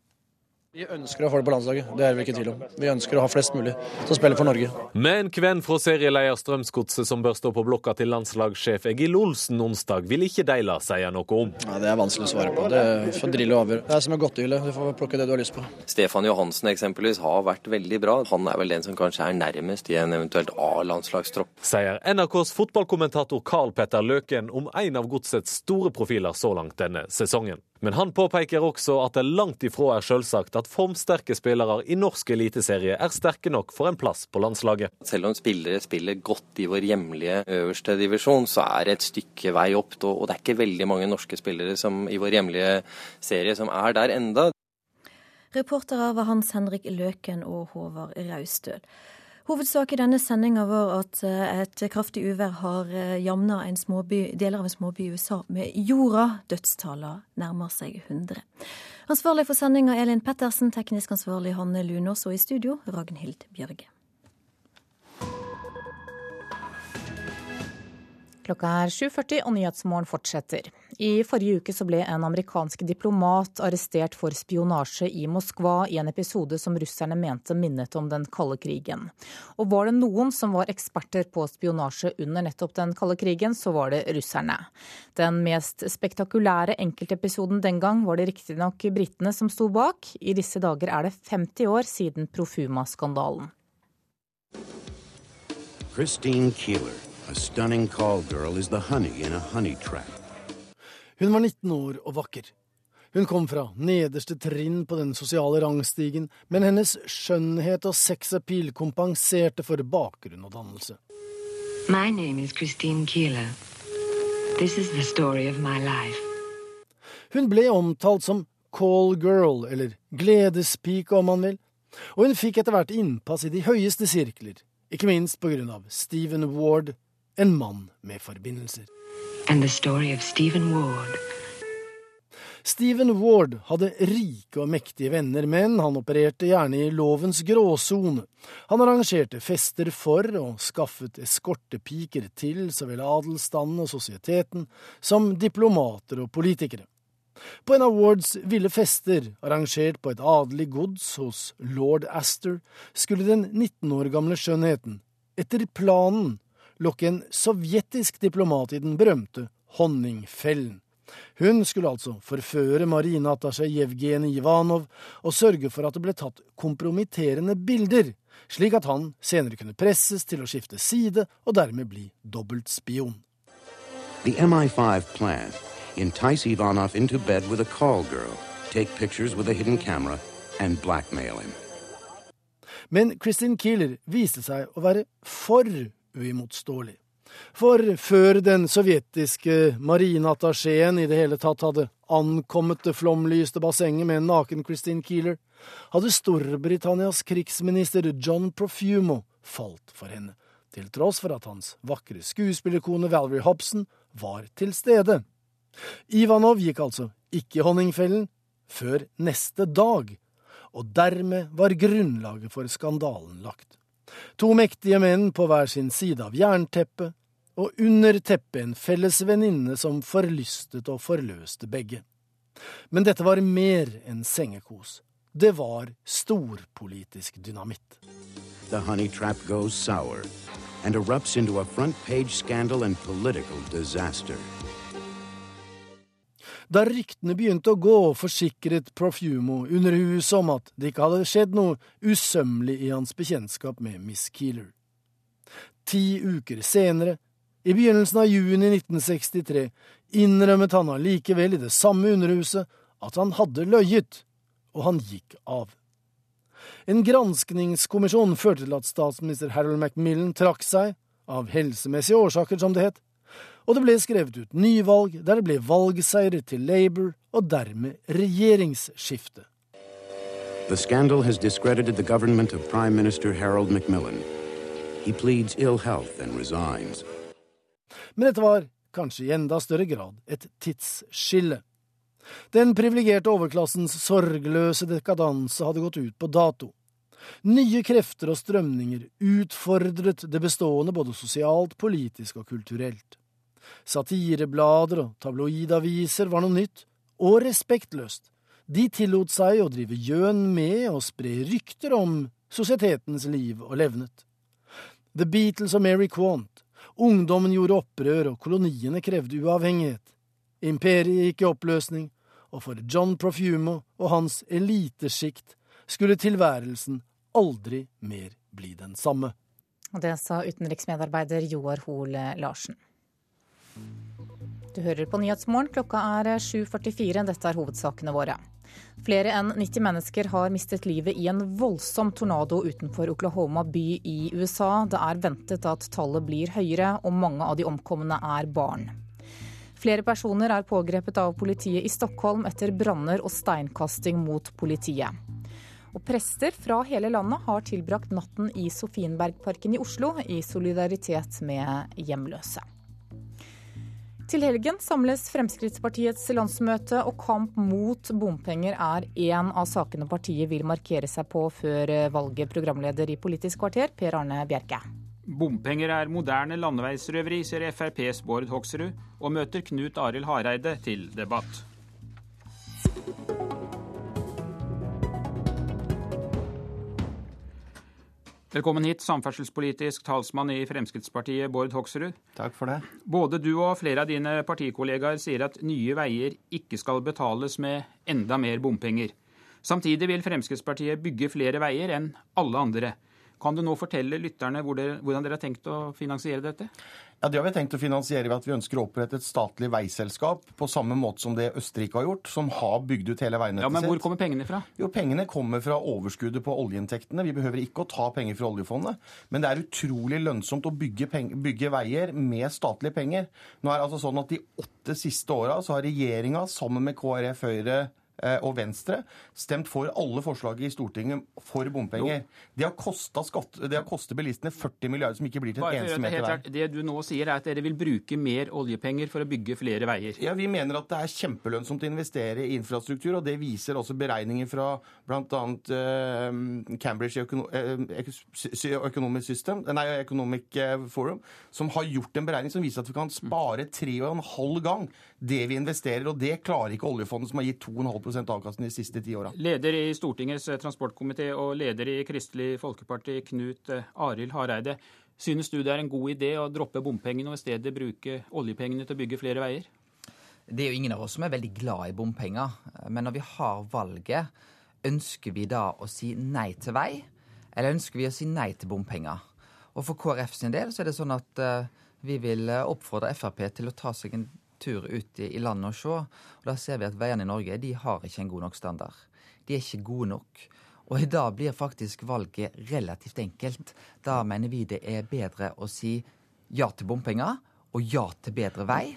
Vi ønsker å få det på landslaget, det er vi ikke i tvil om. Vi ønsker å ha flest mulig til å spille for Norge. Men hvem fra serieleder Strømsgodset som bør stå på blokka til landslagssjef Egil Olsen onsdag, vil ikke de la si noe om. Ja, det er vanskelig å svare på. Det får Drillo avgjøre. Det er som en godtehylle, du får plukke det du har lyst på. Stefan Johansen eksempelvis har vært veldig bra. Han er vel den som kanskje er nærmest i en eventuelt A-landslagstropp. Sier NRKs fotballkommentator Carl Petter Løken om en av godsets store profiler så langt denne sesongen. Men han påpeker også at det langt ifra er selvsagt at formsterke spillere i norsk eliteserie er sterke nok for en plass på landslaget. Selv om spillere spiller godt i vår hjemlige øverste divisjon, så er det et stykke vei opp. Og det er ikke veldig mange norske spillere som, i vår hjemlige serie som er der enda. Reportere var Hans Henrik Løken og Håvard Raustøl. Hovedsak i denne sendinga var at eh, et kraftig uvær har eh, jamna deler av en småby i USA med jorda. Dødstallene nærmer seg 100. Ansvarlig for sendinga Elin Pettersen, teknisk ansvarlig Hanne Lunås, og i studio Ragnhild Bjørge. Klokka er 7.40 og Nyhetsmorgen fortsetter. I forrige uke så ble en amerikansk diplomat arrestert for spionasje i Moskva i en episode som russerne mente minnet om den kalde krigen. Og var det noen som var eksperter på spionasje under nettopp den kalde krigen, så var det russerne. Den mest spektakulære enkeltepisoden den gang var det riktignok britene som sto bak. I disse dager er det 50 år siden Profuma-skandalen. Christine Keeler. A stunning call girl is the honey in a honey trap. Hun var 19 år og vakker. Hun kom fra nederste trinn på den sosiale rangstigen, men hennes skjønnhet og sexappeal kompenserte for bakgrunn og dannelse. My name is Christine Keeler. This is the story of my life. Hun ble omtalt som call girl, eller gledespike om man vil, og hun fikk etter hvert innpass i de høyeste sirkler, ikke minst på grunn av Stephen Ward, en mann med forbindelser. Ward. Stephen Ward hadde rike og mektige venner, men han opererte gjerne i lovens gråsone. Han arrangerte fester for og skaffet eskortepiker til så vel adelsstanden og sosieteten som diplomater og politikere. På en av Wards ville fester, arrangert på et adelig gods hos lord Astor, skulle den 19 år gamle skjønnheten, etter planen, lokke en sovjetisk diplomat i den berømte Honningfellen. Hun skulle altså forføre marineattaché Jevgenij Ivanov og sørge for at det ble tatt kompromitterende bilder, slik at han senere kunne presses til å skifte side og dermed bli dobbeltspion. The MI5 plan entice Ivanov into bed with a call girl, take pictures with a hidden camera and blackmail him. Men Kristin Keeler viste seg å være for uimotståelig. For før den sovjetiske marineattachéen i det hele tatt hadde ankommet det flomlyste bassenget med en naken Christine Keeler, hadde Storbritannias krigsminister John Profumo falt for henne, til tross for at hans vakre skuespillerkone Valerie Hobson var til stede. Ivanov gikk altså ikke i honningfellen før neste dag, og dermed var grunnlaget for skandalen lagt. To mektige menn på hver sin side av jernteppet, og under teppet en felles venninne som forlystet og forløste begge. Men dette var mer enn sengekos. Det var storpolitisk dynamitt. The honey trap goes sour and erupts into a front page scandal and political disaster. Da ryktene begynte å gå, forsikret Profumo under huset om at det ikke hadde skjedd noe usømmelig i hans bekjentskap med Miss Keeler. Ti uker senere, i begynnelsen av juni 1963, innrømmet han allikevel i det samme underhuset at han hadde løyet, og han gikk av. En granskningskommisjon førte til at statsminister Harold Macmillan trakk seg, av helsemessige årsaker, som det het, og det ble skrevet ut nyvalg der det ble valgseier til Labour og dermed regjeringsskifte. The scandal has discredited the government of Prime Minister Harold Macmillan. He pleads ill health and resigns. Men dette var, kanskje i enda større grad, et tidsskille. Den privilegerte overklassens sorgløse dekadanse hadde gått ut på dato. Nye krefter og strømninger utfordret det bestående både sosialt, politisk og kulturelt. Satireblader og tabloidaviser var noe nytt, og respektløst. De tillot seg å drive gjøn med og spre rykter om sosietetens liv og levnet. The Beatles og Mary Quant, ungdommen gjorde opprør og koloniene krevde uavhengighet. Imperiet gikk i oppløsning, og for John Profumo og hans elitesjikt skulle tilværelsen aldri mer bli den samme. Og det sa utenriksmedarbeider Joar Hoel Larsen. Du hører på Nyhetsmorgen. Klokka er 7.44. Dette er hovedsakene våre. Flere enn 90 mennesker har mistet livet i en voldsom tornado utenfor Oklahoma by i USA. Det er ventet at tallet blir høyere, og mange av de omkomne er barn. Flere personer er pågrepet av politiet i Stockholm etter branner og steinkasting mot politiet. Og prester fra hele landet har tilbrakt natten i Sofienbergparken i Oslo i solidaritet med hjemløse. Til helgen samles Fremskrittspartiets landsmøte, og kamp mot bompenger er én av sakene partiet vil markere seg på før valget. Programleder i Politisk kvarter, Per Arne Bjerke. Bompenger er moderne landeveisrøveri, sier FrPs Bård Hoksrud, og møter Knut Arild Hareide til debatt. Velkommen hit, samferdselspolitisk talsmann i Fremskrittspartiet, Bård Hoksrud. Takk for det. Både du og flere av dine partikollegaer sier at Nye Veier ikke skal betales med enda mer bompenger. Samtidig vil Fremskrittspartiet bygge flere veier enn alle andre. Kan du nå fortelle lytterne hvordan dere har tenkt å finansiere dette? Ja, Det har vi tenkt å finansiere ved at vi ønsker å opprette et statlig veiselskap, på samme måte som det Østerrike har gjort, som har bygd ut hele veinettet sitt. Ja, Men hvor kommer pengene fra? Jo, Pengene kommer fra overskuddet på oljeinntektene. Vi behøver ikke å ta penger fra oljefondet. Men det er utrolig lønnsomt å bygge, bygge veier med statlige penger. Nå er det altså sånn at De åtte siste åra har regjeringa sammen med KrF, Høyre, og Venstre stemt for alle forslag i Stortinget for bompenger. Det har kosta kostet bilistene 40 milliarder som ikke blir til en eneste meter vei. Det du nå sier er at dere vil bruke mer oljepenger for å bygge flere veier? Ja, Vi mener at det er kjempelønnsomt å investere i infrastruktur, og det viser også beregninger fra bl.a. Uh, Cambridge eh, Economic, System, nei, Economic eh, Forum, som har gjort en beregning som viser at vi kan spare tre og en halv gang det vi investerer, og det klarer ikke oljefondet, som har gitt 2,5% avkastning de siste ti åra. Leder i Stortingets eh, transportkomité og leder i Kristelig Folkeparti, Knut eh, Arild Hareide. Synes du det er en god idé å droppe bompengene og i stedet bruke oljepengene til å bygge flere veier? Det er jo ingen av oss som er veldig glad i bompenger. Men når vi har valget, ønsker vi da å si nei til vei, eller ønsker vi å si nei til bompenger? Og for KrF sin del så er det sånn at uh, vi vil oppfordre Frp til å ta seg en tur ut i, landet og se. Og Da ser vi at veiene i Norge de har ikke en god nok standard. De er ikke gode nok. Og i dag blir faktisk valget relativt enkelt. Da mener vi det er bedre å si ja til bompenger og ja til bedre vei,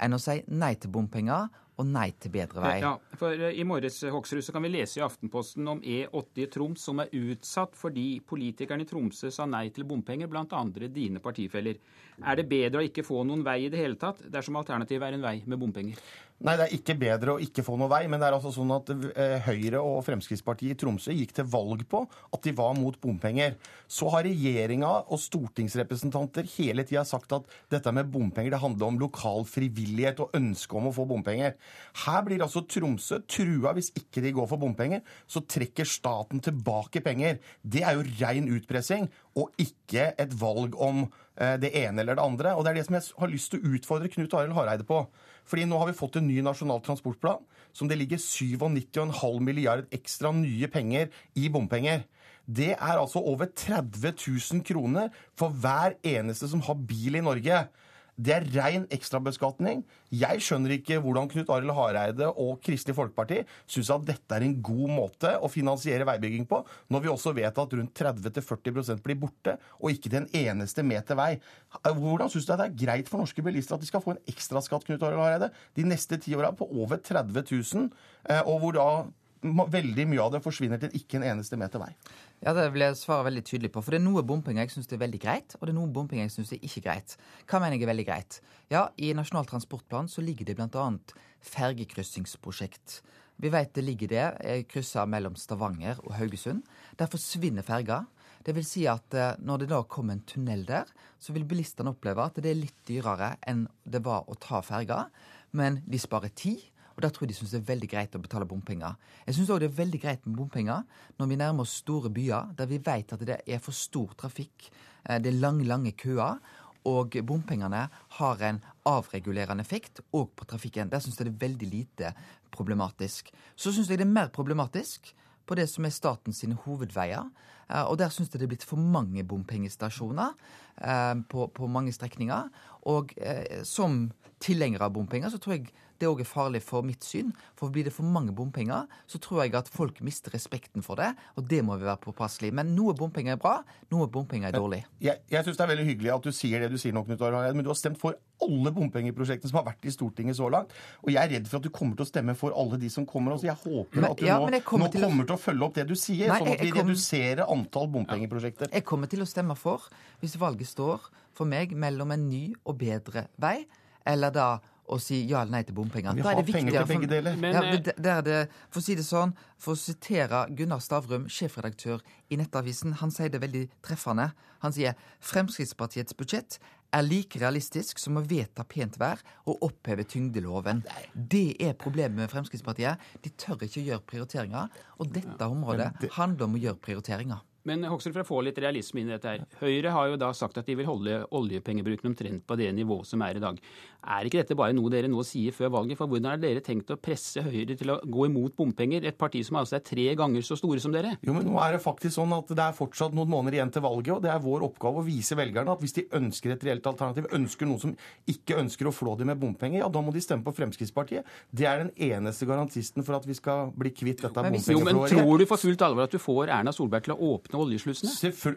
enn å si nei til bompenger og nei til bedre vei. Ja, for eh, I morges Hoksrud, så kan vi lese i Aftenposten om E80 i Troms som er utsatt fordi politikerne i Tromsø sa nei til bompenger, blant andre dine partifeller. Er det bedre å ikke få noen vei i det hele tatt, dersom alternativet er en vei med bompenger? Nei, det er ikke bedre å ikke få noe vei, men det er altså sånn at eh, Høyre og Fremskrittspartiet i Tromsø gikk til valg på at de var mot bompenger. Så har regjeringa og stortingsrepresentanter hele tida sagt at dette med bompenger det handler om lokal frivillighet og ønske om å få bompenger. Her blir altså Tromsø trua hvis ikke de går for bompenger. Så trekker staten tilbake penger. Det er jo rein utpressing og ikke et valg om eh, det ene eller det andre. Og det er det som jeg har lyst til å utfordre Knut Arild Hareide på. Fordi nå har vi fått en ny nasjonal transportplan som det ligger 97,5 milliard ekstra nye penger i bompenger. Det er altså over 30 000 kroner for hver eneste som har bil i Norge. Det er rein ekstrabeskatning. Jeg skjønner ikke hvordan Knut Arild Hareide og Kristelig Folkeparti syns at dette er en god måte å finansiere veibygging på, når vi også vet at rundt 30-40% blir borte, og ikke til en eneste meter vei. Hvordan syns du det er greit for norske bilister at de skal få en ekstraskatt Knut Arild Hareide, de neste ti åra på over 30 000, eh, og hvor da veldig mye av det forsvinner til ikke en eneste meter vei. Ja, Det vil jeg svare veldig tydelig på. For det er noe bompenger jeg syns er veldig greit, og det er noe bompenger jeg syns er ikke greit. Hva mener jeg er veldig greit? Ja, i Nasjonal transportplan så ligger det bl.a. fergekryssingsprosjekt. Vi vet det ligger det kryssa mellom Stavanger og Haugesund. Der forsvinner ferga. Det vil si at eh, når det da kommer en tunnel der, så vil bilistene oppleve at det er litt dyrere enn det var å ta ferga. Men de sparer tid, Og da tror jeg de syns det er veldig greit å betale bompenger. Jeg syns òg det er veldig greit med bompenger når vi nærmer oss store byer der vi vet at det er for stor trafikk, eh, det er lange, lange køer. Og bompengene har en avregulerende effekt òg på trafikken. Der syns jeg det er veldig lite problematisk. Så syns jeg det er mer problematisk på det som er statens hovedveier. Eh, og der syns jeg det er blitt for mange bompengestasjoner eh, på, på mange strekninger. Og som tilhenger av bompenger, så tror jeg det òg er farlig for mitt syn. For blir det for mange bompenger, så tror jeg at folk mister respekten for det. Og det må vi være påpasselige. Men noe bompenger er bra, noe bompenger er dårlig. Jeg, jeg syns det er veldig hyggelig at du sier det du sier nå, Knut Hareide, men du har stemt for alle bompengeprosjektene som har vært i Stortinget så langt. Og jeg er redd for at du kommer til å stemme for alle de som kommer. Så jeg håper at du ja, nå, kommer nå til å- kommer til å følge opp det du sier, Nei, sånn at vi kom- reduserer antall bompengeprosjekter. Jeg kommer til å stemme for, hvis valget står for meg mellom en ny og bedre vei, eller da å si ja eller nei til bompenger. Vi har det penger til begge deler. Men, ja, eh, det- det er det, For å si det sånn, for å sitere Gunnar Stavrum, sjefredaktør i Nettavisen, han sier det veldig treffende. Han sier Fremskrittspartiets budsjett er like realistisk som å vedta pent vær og oppheve tyngdeloven. Det er problemet med Fremskrittspartiet. De tør ikke å gjøre prioriteringer. Og dette området handler om å gjøre prioriteringer. Men Hoksrud, for å få litt realisme inn i dette her. Høyre har jo da sagt at de vil holde oljepengebruken omtrent på det nivået som er i dag. Er ikke dette bare noe dere nå sier før valget? For hvordan har dere tenkt å presse Høyre til å gå imot bompenger? Et parti som altså er tre ganger så store som dere? Jo, men nå er det faktisk sånn at det er fortsatt noen måneder igjen til valget, og det er vår oppgave å vise velgerne at hvis de ønsker et reelt alternativ, ønsker noen som ikke ønsker å flå dem med bompenger, ja, da må de stemme på Fremskrittspartiet. Det er den eneste garantisten for at vi skal bli kvitt dette Jo, men tror du for fullt alvor at du får Erna Solberg til å åpne oljeslusene?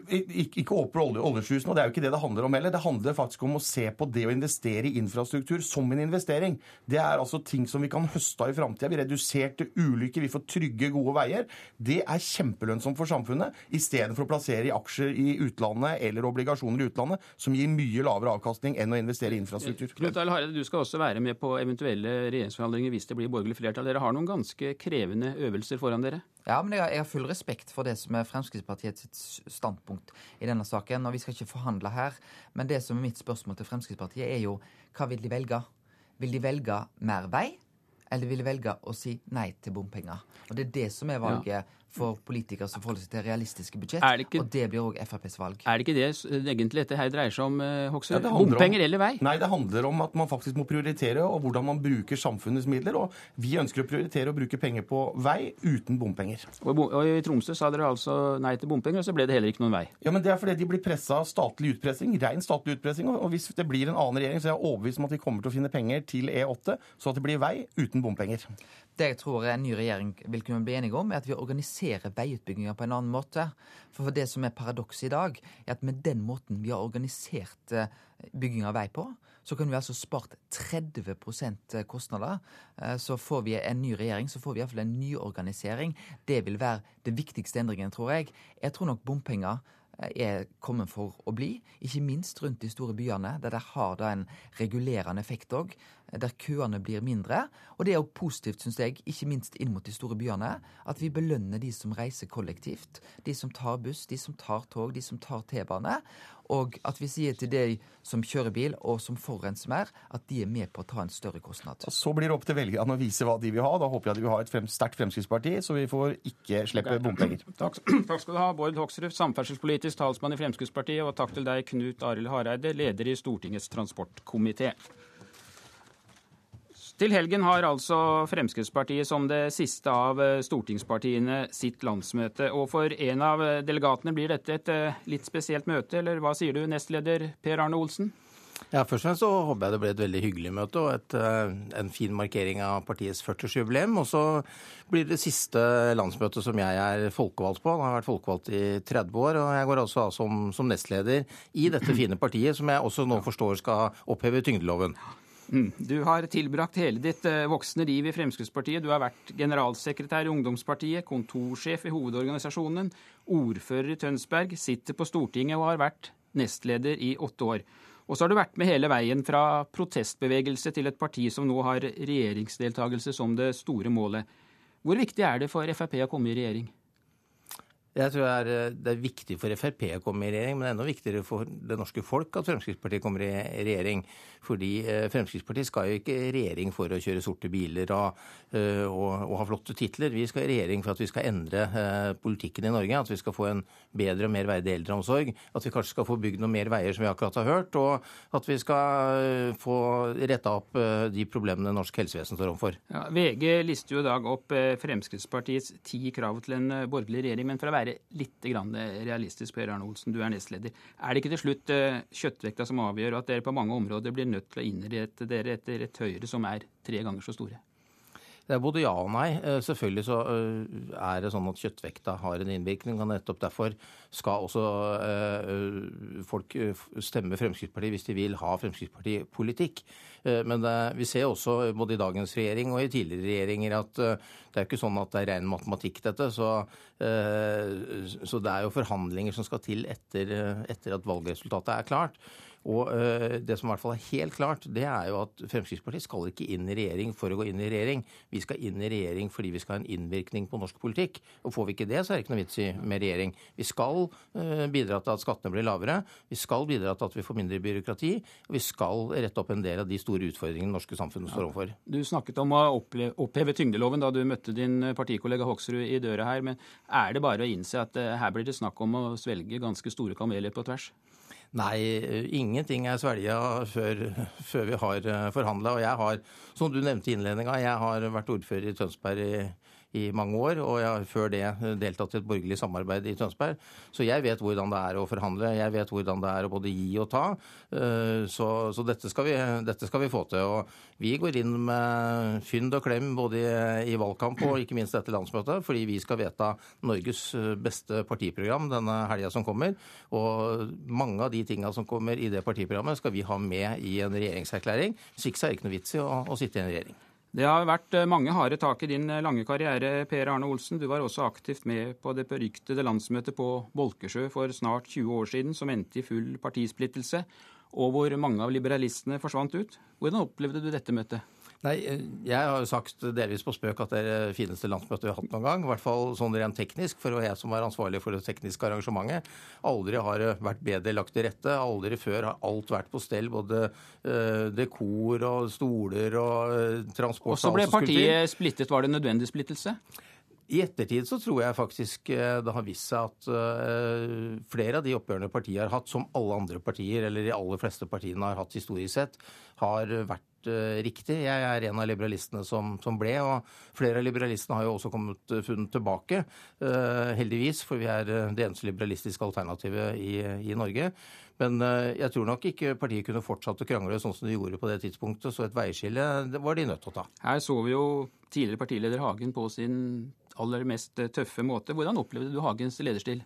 Ikke, ikke åpne olje, oljeslusene, og det er jo ikke det det handler om heller. Det handler faktisk om å se på det å investere i infrastruktur som en investering. Det er altså ting som vi kan høste av i framtida. Vi reduserte ulykker, vi får trygge, gode veier. Det er kjempelønnsomt for samfunnet, istedenfor å plassere i aksjer i utlandet eller obligasjoner i utlandet, som gir mye lavere avkastning enn å investere i infrastruktur. Knut Arild Hareide, du skal også være med på eventuelle regjeringsforhandlinger hvis det blir borgerlig flertall. Dere har noen ganske krevende øvelser foran dere. Ja, men jeg har, jeg har full respekt for det som er Fremskrittspartiets standpunkt i denne saken. og Vi skal ikke forhandle her. Men det som er mitt spørsmål til Fremskrittspartiet, er jo hva vil de velge? Vil de velge mer vei, eller vil de velge å si nei til bompenger? Og Det er det som er valget for politikere som forholder seg til realistiske budsjett. Det ikke- Og det blir òg FrPs valg. Er det ikke det egentlig dette her dreier seg om, eh, Hoksrud? Ja, det handler om- Bompenger eller vei? Nei, det handler om at man faktisk må prioritere, og hvordan man bruker samfunnets midler. Og vi ønsker å prioritere å bruke penger på vei uten bompenger. Og, i og i Tromsø sa dere altså nei til bompenger, og så ble det heller ikke noen vei. Ja, men Det er fordi de blir pressa av statlig utpressing, ren statlig utpressing. Og og hvis det blir en annen regjering, så er jeg overbevist om at de kommer til å finne penger til E8, så at det blir vei uten bompenger. Det jeg tror en ny regjering vil kunne bli enige om, er at vi organiserer veiutbygginga på en annen måte. For det som er paradokset i dag, er at med den måten vi har organisert eh, bygging av vei på, så kunne vi altså spart 30% kostnader. Eh, Så får vi en ny regjering, så får vi iallfall en nyorganisering. Det vil være det viktigste endringen, tror jeg. Jeg tror nok bompenger eh, er kommet for å bli, ikke minst rundt de store byene, der det har da en regulerende effekt òg, der køene blir mindre. Og det er òg positivt, syns jeg, ikke minst inn mot de store byene, at vi belønner de som reiser kollektivt, de som tar buss, de som tar tog, de som tar T-bane. Og at vi sier til de som kjører bil, og som forurenser mer, at de er med på å ta en større kostnad. Og Så blir det opp til velgerne å vise hva de vil ha. Da håper jeg de vil ha et frem, sterkt Fremskrittsparti, så vi får ikke slippe bompenger. Takk, takk skal du ha, Bård Hoksrud, samferdselspolitisk talsmann i Fremskrittspartiet, og takk til deg, Knut Arild Hareide, leder i Stortingets transportkomité. Til helgen har altså Fremskrittspartiet som det siste av eh, stortingspartiene sitt landsmøte. Og for en av eh, delegatene blir dette et eh, litt spesielt møte, eller hva sier du, nestleder Per Arne Olsen? Ja, Først og fremst så håper jeg det blir et veldig hyggelig møte og et, en fin markering av partiets 40-årsjubileum. Og så blir det siste landsmøtet som jeg er folkevalgt på. Jeg har vært folkevalgt i 30 år, og jeg går også av som, som nestleder i dette fine partiet, som jeg også nå forstår skal oppheve tyngdeloven. Du har tilbrakt hele ditt eh, voksne liv i Fremskrittspartiet. Du har vært generalsekretær i Ungdomspartiet, kontorsjef i hovedorganisasjonen, ordfører i Tønsberg, sitter på Stortinget og har vært nestleder i åtte år. Og så har du vært med hele veien fra protestbevegelse til et parti som nå har regjeringsdeltakelse som det store målet. Hvor viktig er det for Frp å komme i regjering? Jeg tror det er, eh, det er, viktig for Frp å komme i regjering, men enda viktigere for det norske folk at Fremskrittspartiet kommer i regjering. Fordi eh, Fremskrittspartiet skal jo ikke i regjering for å kjøre sorte biler og, eh, og, og, ha flotte titler. Vi skal i regjering for at vi skal endre politikken i Norge. At vi skal få en bedre og mer verdig eldreomsorg. At vi kanskje skal få bygd noen mer veier, som vi akkurat har hørt. Og at vi skal få retta opp de problemene norsk helsevesen står overfor. Ja, VG lister jo i dag opp Fremskrittspartiets ti krav til en borgerlig regjering. men for å være være litt realistisk, Per Arne Olsen, du er nestleder. Er det ikke til slutt eh, kjøttvekta som avgjør, at dere på mange områder blir nødt til å innrette dere etter et Høyre som er tre ganger så store? Det er både ja og nei. Eh, selvfølgelig så eh, er det sånn at kjøttvekta har en innvirkning. og Nettopp derfor skal også eh, folk stemme Fremskrittspartiet hvis de vil ha Fremskrittspartipolitikk. Men vi ser også både i dagens regjering og i tidligere regjeringer at det er ikke sånn at det er ren matematikk, dette. Så, så det er jo forhandlinger som skal til etter, etter at valgresultatet er klart. Og uh, det som i hvert fall er helt klart, det er jo at Fremskrittspartiet skal ikke inn i regjering for å gå inn i regjering. Vi skal inn i regjering fordi vi skal ha en innvirkning på norsk politikk. Og får vi ikke det, så er det ikke noe vits i med regjering. Vi skal uh, bidra til at skattene blir lavere. Vi skal bidra til at vi får mindre byråkrati. Og vi skal rette opp en del av de store utfordringene norske samfunnet står overfor. Du snakket om å oppheve tyngdeloven da du møtte din partikollega Hoksrud i døra her. Men er det bare å innse at her blir det snakk om å svelge ganske store kameler på tvers? Nei, ingenting er svelga før, før, vi har eh, forhandla. Og jeg har, som du nevnte i innledninga, jeg har vært ordfører i Tønsberg i i mange år, og jeg har før det deltatt i et borgerlig samarbeid i Tønsberg. Så jeg vet hvordan det er å forhandle, jeg vet hvordan det er å både gi og ta. Eh, så, så dette, skal vi, dette, skal vi, få til. Og vi går inn med fynd og klem både i, i valgkamp og ikke minst etter landsmøtet, fordi vi skal vedta Norges beste partiprogram denne helga som kommer. Og mange av de tinga som kommer i det partiprogrammet, skal vi ha med i en regjeringserklæring. Hvis ikke så er det ikke noe vits i å, å sitte i en regjering. Det har vært eh, mange harde tak i din eh, lange karriere, Per Arne Olsen. Du var også aktivt med på det beryktede landsmøtet på Bolkesjø for snart 20 år siden, som endte i full partisplittelse, og hvor mange av liberalistene forsvant ut. Hvordan opplevde du dette møtet? Nei, Jeg har jo sagt delvis på spøk at det er det fineste landsmøtet vi har hatt noen gang. I hvert fall sånn rent teknisk, for det var jeg som var ansvarlig for det tekniske arrangementet. Aldri har det vært bedre lagt til rette. Aldri før har alt vært på stell. Både uh, dekor og stoler og uh, transport. Og så ble partiet splittet. Var det nødvendig splittelse? I ettertid så tror jeg faktisk eh, det har vist seg at flere av de oppgjørene partiet har hatt, som alle andre partier, eller de aller fleste partiene har hatt historisk sett, har vært riktig. Jeg er en av liberalistene som, som, ble, og flere av liberalistene har jo også kommet uh, funnet tilbake, uh, heldigvis, for vi er det eneste liberalistiske alternativet i, i Norge. Men jeg tror nok ikke partiet kunne fortsatt å krangle sånn som de gjorde på det tidspunktet, så et veiskille var de nødt til å ta. Her så vi jo tidligere partileder Hagen på sin aller mest tøffe måte. Hvordan opplevde du Hagens lederstil?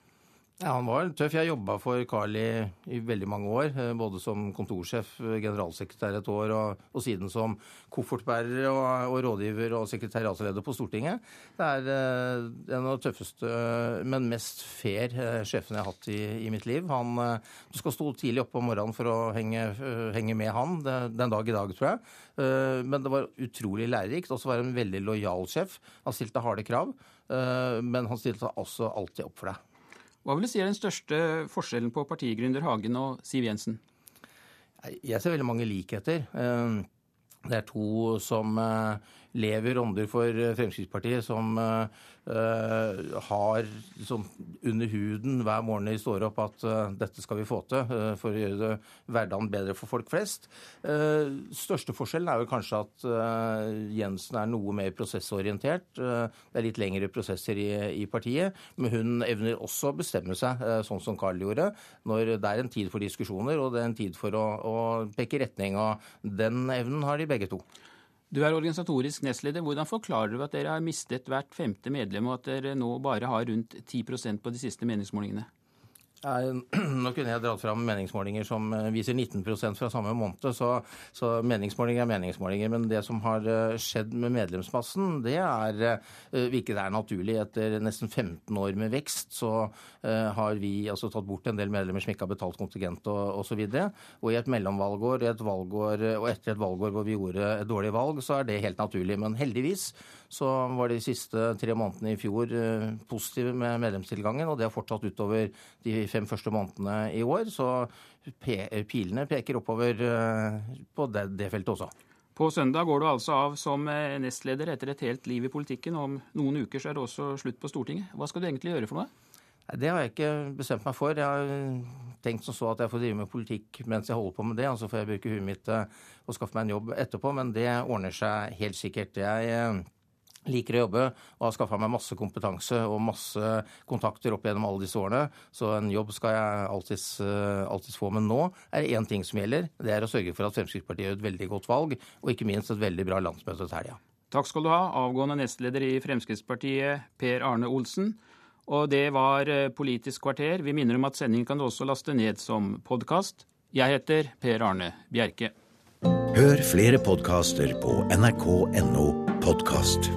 Ja, Han var tøff. Jeg jobba for Carl i, i, veldig mange år. Eh, både som kontorsjef, eh, generalsekretær et år, og, og siden som koffertbærer og, og, rådgiver og sekretariatsleder på Stortinget. Det er uh, en av de tøffeste, men mest fair uh, sjefene jeg har hatt i, i mitt liv. Han, du skal stå tidlig oppe om morgenen for å henge, henge med han. Det, den dag i dag, tror jeg. men det var utrolig lærerikt. Også var han en veldig lojal sjef. Han stilte harde krav, men han stilte også alltid opp for deg. Hva vil du si er den største forskjellen på partigründer Hagen og Siv Jensen? Jeg ser veldig mange likheter. Eh, det er to som eh, lever ånder for Fremskrittspartiet, som uh, har sånn under huden hver morgen de står opp at uh, dette skal vi få til uh, for å gjøre det hverdagen bedre for folk flest. største forskjellen er vel kanskje at Jensen er noe mer prosessorientert. det er litt lengre prosesser i, i, partiet, men hun evner også å bestemme seg, sånn som Carl gjorde, når det er en tid for diskusjoner og det er en tid for å, å peke retning. og Den evnen har de begge to. Du er organisatorisk nestleder. Hvordan forklarer du at dere har mistet hvert femte medlem, og at dere nå bare har rundt 10% på de siste meningsmålingene? Nå kunne jeg dratt fram meningsmålinger som eh, viser 19% fra samme måned, så, så, meningsmålinger er meningsmålinger. Men det som har eh, skjedd med medlemsmassen, det er eh, hvilket er naturlig. Etter nesten 15 år med vekst så har vi altså tatt bort en del medlemmer som ikke har betalt kontingent og osv. Og, og i et mellomvalgår et valgår, og etter et valgår hvor vi gjorde et dårlig valg, så er det helt naturlig. Men heldigvis så var de siste tre månedene i fjor positive med medlemstilgangen, og det har fortsatt utover de fem første månedene i år. Så pilene peker oppover eh, på det, det feltet også. På søndag går du altså av som eh, nestleder etter et helt liv i politikken. Om noen uker så er det også slutt på Stortinget. Hva skal du egentlig gjøre for noe? Det har jeg ikke bestemt meg for. Jeg har tenkt som så at jeg får drive med politikk mens jeg holder på med det. Og så får jeg bruke huet mitt og skaffe meg en jobb etterpå. Men det ordner seg helt sikkert. Jeg liker å jobbe og har skaffa meg masse kompetanse og masse kontakter opp gjennom alle disse årene. Så en jobb skal jeg alltids, eh, alltids få. Men nå er det én ting som gjelder. Det er å sørge for at Fremskrittspartiet gjør et veldig godt valg, og ikke minst et veldig bra landsmøte til helga. Takk skal du ha, avgående nestleder i Fremskrittspartiet, Per Arne Olsen. Og det var eh, Politisk kvarter. Vi minner om at sendingen kan du også laste ned som podkast. Jeg heter Per Arne Bjerke. Hør flere podkaster på nrk.no podkast.